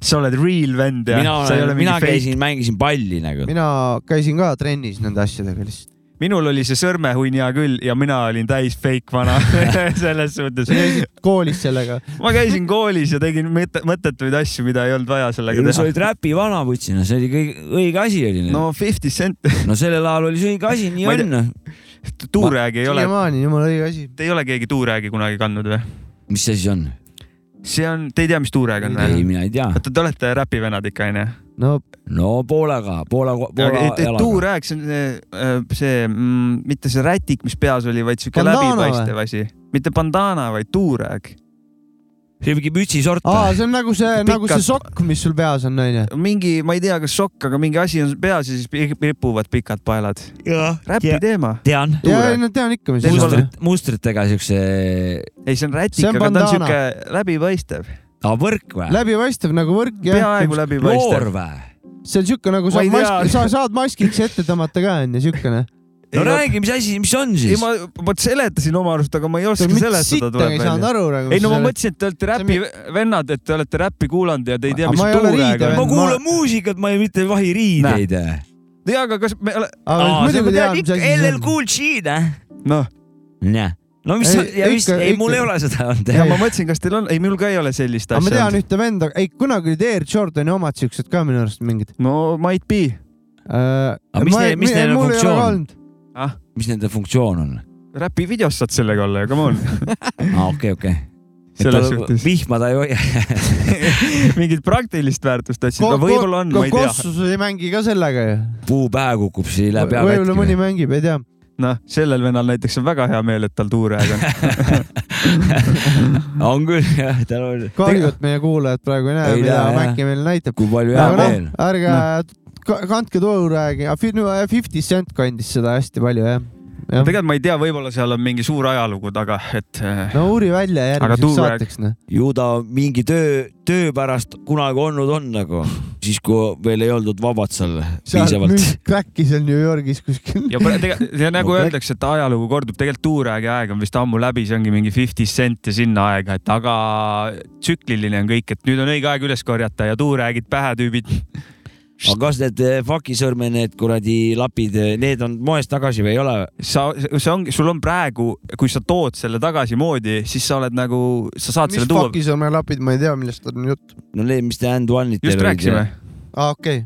sa oled real vend ja mina sa ei ole olen, mina mingi fake. käisin, mängisin palli nagu. mina käisin ka trennis nende asjadega lihtsalt. Minul oli see sõrmehunn hea küll ja mina olin täis fake vana selles suhtes sa. käisid koolis sellega. ma käisin koolis ja tegin mõtte- mõttetuid asju, mida ei olnud vaja sellega sa teha. olid räpi vanaputsina, see oli kõige, õige asi oli. no Fifty Cent, no sellel ajal oli see õige asi, nii ei on. tuuräägi ei ole, siiamaani jumala õige asi. te ei ole keegi tuuräägi kunagi kandnud või? mis see siis on? see on, te ei tea, mis tuurääg on ei, või? mina ei tea. oota, te olete räpivennad ikka onju? No no poolega, poole, poole et, et jalaga. tuurääk, see on see, see mm,, mitte see rätik, mis peas oli, vaid siuke Bandana läbipaistev asi. mitte bandana, vaid tuurääk. see on mingi mütsisort. aa, see on nagu see, nagu see Pikad- sokk, mis sul peas on, onju. mingi, ma ei tea, kas sokk, aga mingi asi on peas ja siis ripuvad pikad paelad. räpi teema. tean. ja, ei no tean ikka, mis pole- on. mustrit, mustritega siukse, ei, see on rätik, See aga ta on siuke läbipaistev. Aa võrk või? läbipaistev nagu võrk jah. peaaegu läbipaistev loor. või? see on siuke nagu Ma saab ei maski, sa saad maskiks ette tõmmata ka onju, siukene. no räägi, mis asi, mis on ei, siis? ma, ma seletasin oma arust, aga ma ei oska mitte seletada, ei saanud aru nagu. ei no ma mõtlesin, et te olete räpi vennad, et te olete räppi kuulanud ja te ei tea, Aga mis ma ei riidevend. ma kuulan muusikat, ma ei mitte vahi riideid. tea, aga kas me ole..., LL. Cool G, noh, noh. No mis Ei,, ja mis, ikka- ei mul ei ole seda olnud. ja ma mõtlesin, kas teil on, ei, minul ka ei ole sellist aga ma asja tean. ühte venda, ei kunagi olid Air Jordani omad siuksed ka minu arust mingid no might be. uh,. Aga mis neil- mis neil on funktsioon? ah, mis nende funktsioon on? räpi videos saad sellega olla ju, come on. aa, okei, okei. selles suhtes vihma ta ei hoia. mingit praktilist väärtust otsid, no võib-olla on, ma ei tea. Kossus ei mängi ka sellega ju. puu pähe kukub, siis ei lähe pea võib-olla mõni katki. mängib, ei tea. noh, sellel vennal näiteks on väga hea meel, et tal tuurääg on. on küll jah, tal on. kahju, et meie kuulajad praegu ei näe, mida. Mäkki meile näitab. kui palju hea aga meel noh,. ärge ka- kandke tuuräägi, Fifty Cent kandis seda hästi palju jah. Tegelikult ma ei tea, võib-olla seal on mingi suur ajalugu taga, et äh, no uuri välja järgmiseks tuurääg- saateks noh. ju ta mingi töö, töö pärast kunagi olnud on nagu, siis kui veel ei oldud vabad seal piisavalt. kräkki seal New Yorgis kuskil. ja tegelikult nagu No, öeldakse, et ajalugu kordub, tegelikult tuuräägi aeg on vist ammu läbi, see ongi mingi Fifty Cent ja sinna aega, et aga tsükliline on kõik, et nüüd on õige aeg üles korjata ja tuuräägid pähe tüübid. Aga kas need eh, fakisõrme, need kuradi lapid, need on moes tagasi või ei ole? sa, see ongi, sul on praegu, kui sa tood selle tagasi moodi, siis sa oled nagu, sa saad mis selle tuua. fakisõrmelapid, ma ei tea, millest on jutt. no need, mis te and one'id just rääkisime, aa, okei.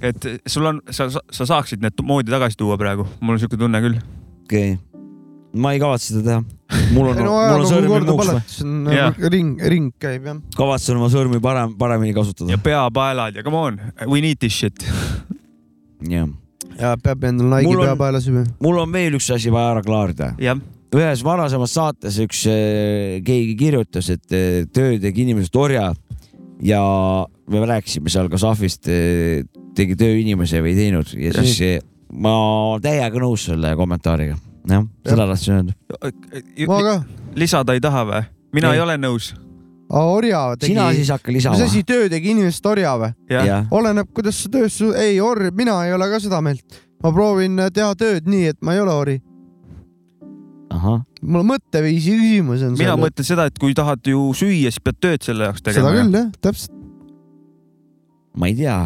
et sul on, sa, sa saaksid need moodi tagasi tuua praegu, mul on siuke tunne küll. okei okay., ma ei kavatse seda teha. mul on, no mul on sõrmi muuks, nagu ring, ring käib jah. kavatsen oma sõrmi parem, paremini kasutada ja. peapaelad ja come on, we need this shit. jah. ja peab endal Nike'i Mul on- pea peale süvima. mul on veel üks asi vaja ära klaarida. ühes varasemas saates üks eh, keegi kirjutas, et eh, töö tegi inimesest orja ja me rääkisime seal kas ahvist tegi töö inimese või ei teinud ja siis ma täiega nõus selle kommentaariga. jah, seda tahtsin öelda. ma ka. lisada ei taha või? mina Ei. ei, ole nõus. orja tegi. sina siis hakka mis lisama. asi töö tegi inimesest orja või? oleneb, kuidas sa töös, ei orj, mina ei ole ka seda meelt. ma proovin teha tööd nii, et ma ei ole ori. mul mõtteviisi küsimus on mina. mõtlen seda, et kui tahad ju süüa, siis pead tööd selle jaoks seda tegema. küll jah, täpselt. ma ei tea.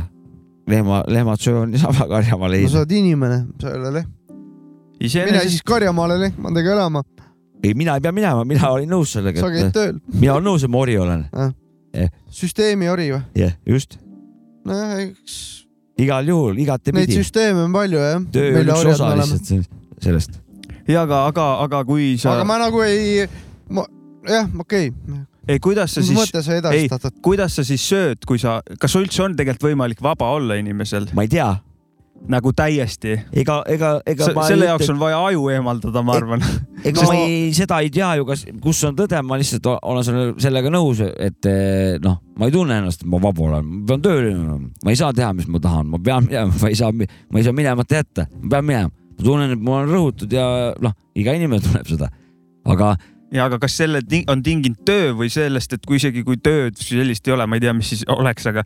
lehma, lehmad söövad niisama karjamaale no sa. oled inimene, sa ei ole lehm. Mine iseenesest siis karjamaale lehmadega elama, ei, mina ei pea minema, mina olin nõus sellega sa, käid et tööl. mina olen nõus, et ma ori olen. süsteemi ori või? jah, just. nojah, eks igal juhul, neid igatepidi. süsteeme on palju jah. töö on üks osa lihtsalt sellest. ja aga, aga, aga kui sa aga, ma nagu ei, ma jah, okei okay., ei kuidas sa siis, edastad? kuidas sa siis sööd, kui sa, kas üldse on tegelikult võimalik vaba olla inimesel ma ei tea, nagu täiesti? ega, ega, ega ma selle jaoks on vaja aju eemaldada, ma arvan. ega ma ei, seda ei tea ju, kas, kus on tõde, ma lihtsalt olen selle, sellega nõus, et eh, noh, ma ei tunne ennast, et ma vaba olen, ma pean tööl ma ei saa teha, mis ma tahan, ma pean minema, ma ei saa, ma ei saa minemata jätta, ma pean minema. ma tunnen, et ma olen rõhutud ja noh, iga inimene tunneb seda. aga ja aga kas selle on tinginud töö või sellest, et kui isegi kui tööd sellist ei ole, ma ei tea, mis siis oleks, aga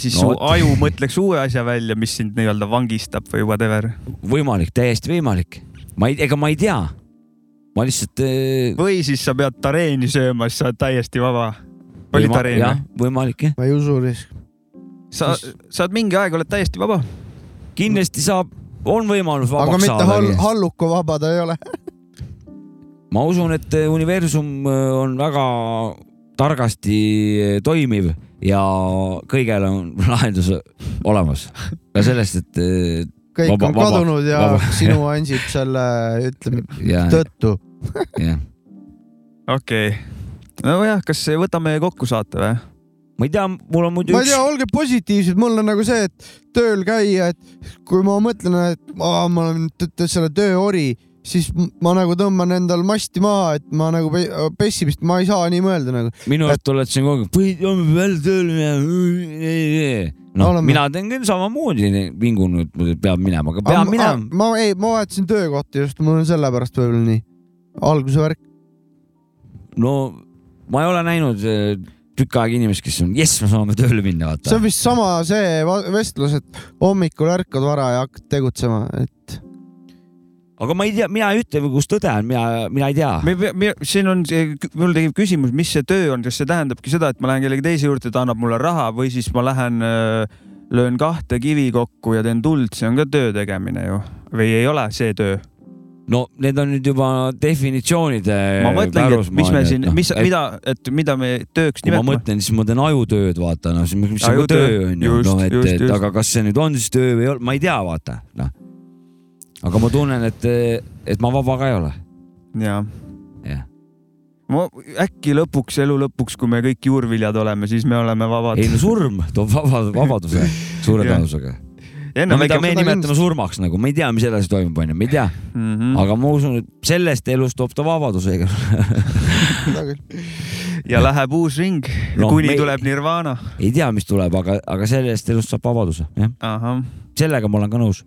siis No su aju mõtleks uue asja välja, mis sind nii-öelda vangistab või whatever. võimalik, täiesti võimalik. ma ei, ega ma ei tea. ma lihtsalt eh,. või siis sa pead tareeni sööma, siis sa oled täiesti vaba. oli tareen jah või?, võimalik jah. ma ei usu lihtsalt. sa, sa oled mingi aeg oled täiesti vaba. kindlasti saab, on võimalus aga vabaks mitte hall, saada. halluku vaba ta ei ole. ma usun, et eh, universum on väga targasti toimiv ja kõigel on lahendus olemas. ka sellest, et eh, kõik Vaba- on vaba- kadunud ja vaba. sinu Ansip selle, ütleme, ja, tõttu. jah. okei nojah, kas võtame kokku saate või? ma ei tea, mul on muidu ma ei tea, olge positiivsed, mul on nagu see, et tööl käia, et kui ma mõtlen, et aa, ma olen selle tööori, siis ma nagu tõmban endal masti maha, et ma nagu pe- pessimist, ma ei saa nii mõelda nagu. minu arust oled siin kogu aeg, põhihomme välja tööle minema. noh, Oleme. mina teen küll samamoodi, vingun nüüd, peab minema, aga pean minema. ma ei, ma vahetasin töökohta just, mul on sellepärast võib-olla nii. alguse värk. no ma ei ole näinud eh, tükk aega inimest, kes on, jess, me saame tööle minna, see vaata on. vist sama see vestlus, et hommikul ärkad vara ja hakkad tegutsema, et aga ma ei tea, mina ei ütle, kus tõde on, mina, mina ei tea. me, me, siin on, mul tekib küsimus, mis see töö on, kas see tähendabki seda, et ma lähen kellegi teise juurde, ta annab mulle raha või siis ma lähen äh, löön kahte kivi kokku ja teen tuld, see on ka töö tegemine ju või ei ole see töö? no need on nüüd juba definitsioonide. ma mõtlengi, et mis me siin, mis, mida, et mida me tööks kui ma nimetame. mõtlen, siis ma teen ajutööd, vaata, noh, mis ka Ajutöö, töö on ju, noh, et, et just. aga kas see nüüd on siis töö või ei ole, ma ei tea, vaata, noh. Aga ma tunnen, et, et ma vaba ka ei ole. jaa. jah, ma äkki lõpuks, elu lõpuks, kui me kõik juurviljad oleme, siis me oleme vabad ei. no surm toob vaba, vabaduse suure Jah. tõenäosusega. no mida me nimetame surmaks nagu, ma ei tea, mis edasi toimub, onju, ma ei tea, mm. -hmm. aga ma usun, et sellest elust toob ta vabaduse, küll. ja läheb uus ring No, kuni me- me... tuleb Nirvana. ei tea, mis tuleb, aga, aga sellest elust saab vabaduse, jah, sellega ma olen ka nõus.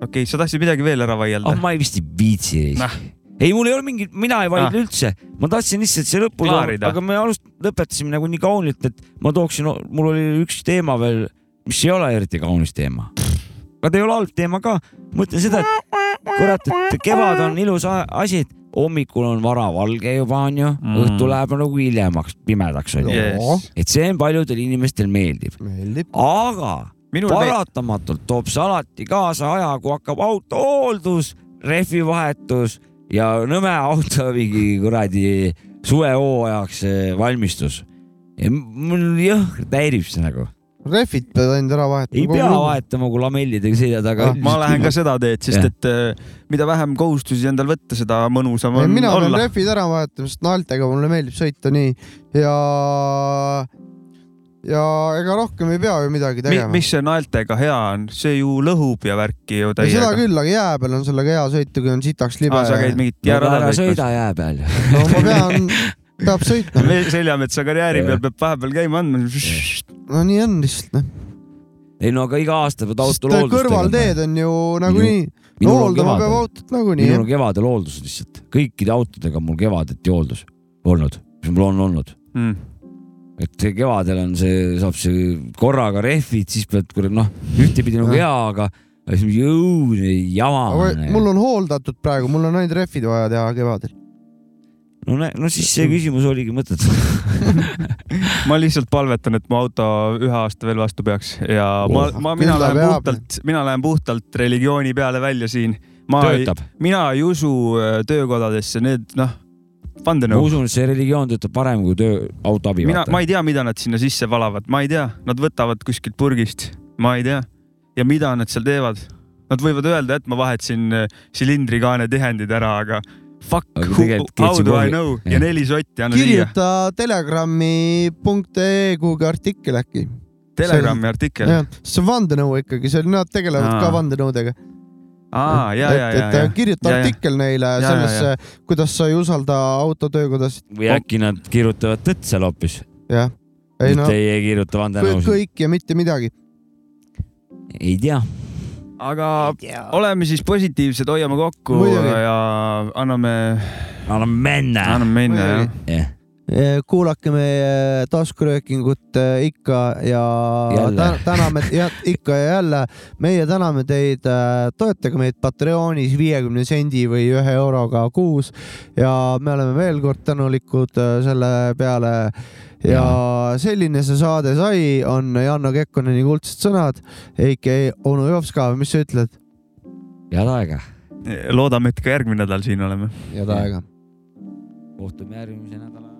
Okei okay,, sa tahtsid midagi veel ära vaielda ah, ma ei vist ei viitsi Nah.. ei, mul ei ole mingit, mina ei vaidle Ah. üldse, ma tahtsin lihtsalt see lõppu Klaarida. aga me alust-, lõpetasime nagu nii kaunilt, et ma tooksin, mul oli üks teema veel, mis ei ole eriti kaunis teema. aga ta ei ole halb teema ka, ma ütlen seda, et kurat, et kevad on ilus asi, et hommikul on varavalge juba onju Mm. mm., õhtu läheb nagu hiljemaks, pimedaks onju Yes. et see paljudel inimestel meeldib, meeldib. aga minul paratamatult toob see alati kaasa aja, kui hakkab auto hooldus, rehvivahetus ja nõme auto mingi kuradi suvehooajaks eh, valmistus. ja mul jõhkralt häirib see nagu, rehvid pead ainult ära vahetama. ei pea. vahetama, kui lamellidega sõidad, aga Ah, ma lähen ka seda teed, sest Jah. et äh, mida vähem kohustusi endal võtta, seda mõnusam on mina pean olla. rehvid ära vahetama, sest naeltega mulle meeldib sõita nii ja, ja ega rohkem ei pea ju midagi Mi, tegema. mis see naeltega hea on, see ju lõhub ja värki ju ei, seda täiega. küll, aga jää peal on sellega hea sõita, kui on sitaks libe aa, sa käid mingit no, jäära ära sõida jää peal. no ma pean, peab sõitma. Seljametsa karjääri peal peab vahepeal käima andma. no nii on lihtsalt noh. ei no aga iga aasta pead autol hooldust kõrvalteed on ju nagunii, on hooldama peab kevadel, autot nagunii minul on. kevadel hooldus lihtsalt, kõikide autodega on mul kevadeti hooldus olnud, mis mul on olnud Mm. Et see kevadel on see, saab see korraga rehvid, siis pead kurat noh, ühtepidi nagu hea, aga siis jõu, jama mul on hooldatud praegu, mul on ainult rehvid vaja teha kevadel. no, nä- no siis see küsimus oligi mõttetu. ma lihtsalt palvetan, et mu auto ühe aasta veel vastu peaks ja ma Oh,, ma, küll mina lähen peab. puhtalt, mina lähen puhtalt religiooni peale välja siin. ma mina ei usu äh, töökodadesse, need noh, ma vandenõu. usun, et see religioon töötab parem kui töö, autoabi. mina, ma ei tea, mida nad sinna sisse valavad, ma ei tea, nad võtavad kuskilt purgist, ma ei tea. ja mida nad seal teevad? Nad võivad öelda, et ma vahetasin äh, silindrikaane tihendid ära, aga fuck how do I know ja jah. neli sotti anna siia. kirjuta telegrammi.ee kuhugi artikkel äkki. Telegrami artikkel. see on vandenõu ikkagi, see, nad tegelevad Aa. ka vandenõudega. aa, ja, ja, et, ja, et ja. kirjuta artikkel neile Ja, sellesse, kuidas sa ei usalda autotöökodasid. või äkki nad kirjutavad tõtt seal hoopis. jah, ei Teie ei kirjuta vandenõusid. kõik ja mitte midagi. ei tea. aga oleme siis positiivsed, hoiame kokku Muidugi. ja anname, anname minna. anname minna jah. jah, kuulake meie taskuröökingut eh, ikka ja Jälle. tä- täname ja ikka ja jälle. meie täname teid, toetage meid Patreonis viiekümne sendi või ühe euroga kuus ja me oleme veel kord tänulikud eh, selle peale ja selline see saade sai, on Janno Kekkoneni kuldsed sõnad, AKA onu Jovska, mis sa ütled? head aega. loodame, et ka järgmine nädal siin oleme. head aega. kohtume järgmise nädala.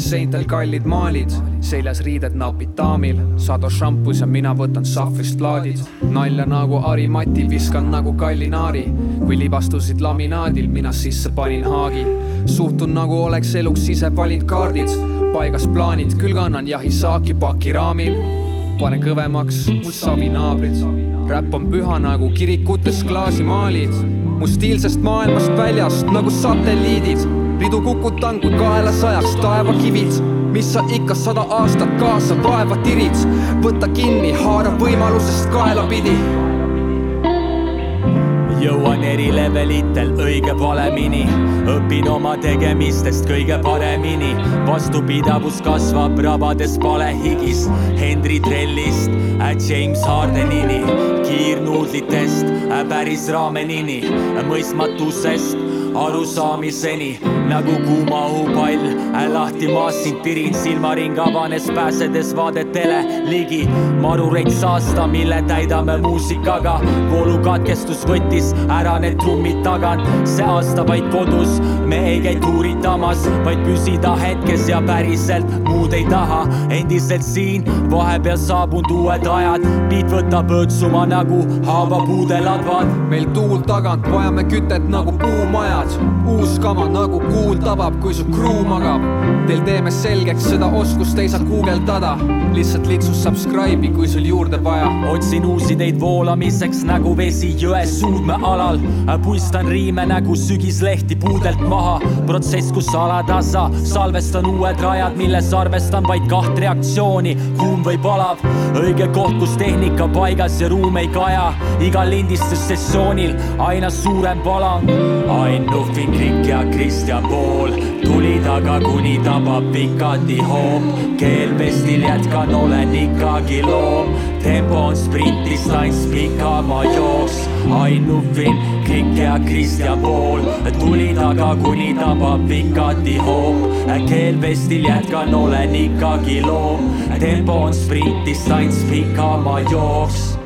Kaanitel kallid maalid, seljas riided napid daamil, Sado šampus ja mina võtan sahvrist plaadid. nalja nagu Harimati viskan nagu kallinaari, kui libastusid laminaadil, mina sisse panin haagi. suhtun nagu oleks eluks ise valinud kaardid, paigas plaanid, küll kannan jahisaaki pakiraamil. panen kõvemaks, mul savi naabrid. räpp on püha nagu kirikutes klaasimaalid, mu stiilsest maailmast väljast nagu satelliidid ridu kukutan kui kahelasajaks taevakivid, mis sa ikka sada aastat kaasa vaeva tirid. võta kinni, haara võimalusest kaelapidi jõuan eri levelitel õige valemini, õpin oma tegemistest kõige paremini. vastupidavus kasvab rabades palehigis, Henry Trellist äh, James Hardenini, kiirnuudlitest äh, päris raamenini, mõistmatusest arusaamiseni nagu kuuma õhupall. lahti maast sind tirin, silmaring avanes, pääsedes vaadetele ligi. marureits aasta, mille täidame muusikaga. voolukatkestus võttis ära need trummid tagant. see aasta vaid kodus, me ei käi tuuritamas, vaid püsida hetkes ja päriselt muud ei taha. endiselt siin, vahepeal saabunud uued ajad. beat võtab õõtsuma nagu haavapuude ladvad. meil tuul tagant, vajame kütet nagu puumajad. uus kama nagu kuul tabab, kui su kruu magab. Teil teeme selgeks, seda oskust ei saa guugeldada. lihtsalt litsus subscribe'i, kui sul juurde vaja. otsin uusi teid voolamiseks nagu vesi jões suudmealal. puistan riime nagu sügislehti puudelt maha. protsess, kus alatasa salvestan uued rajad, milles arvestan vaid kaht reaktsiooni, kuum või palav. õige koht, kus tehnika paigas ja ruum ei kaja. igal lindistussessioonil aina suurem palang. Ain Nuffin, Krik ja Kristjan Pool tuli taga, kuni tabab pikati hoop. keelvestil jätkan, olen ikkagi loom. tempo on sprintdistants, pikama jooks. Ain Nuffin, Krik ja Kristjan Pool tuli taga, kuni tabab pikati hoop. keelvestil jätkan, olen ikkagi loom. tempo on sprintdistants, pikama jooks.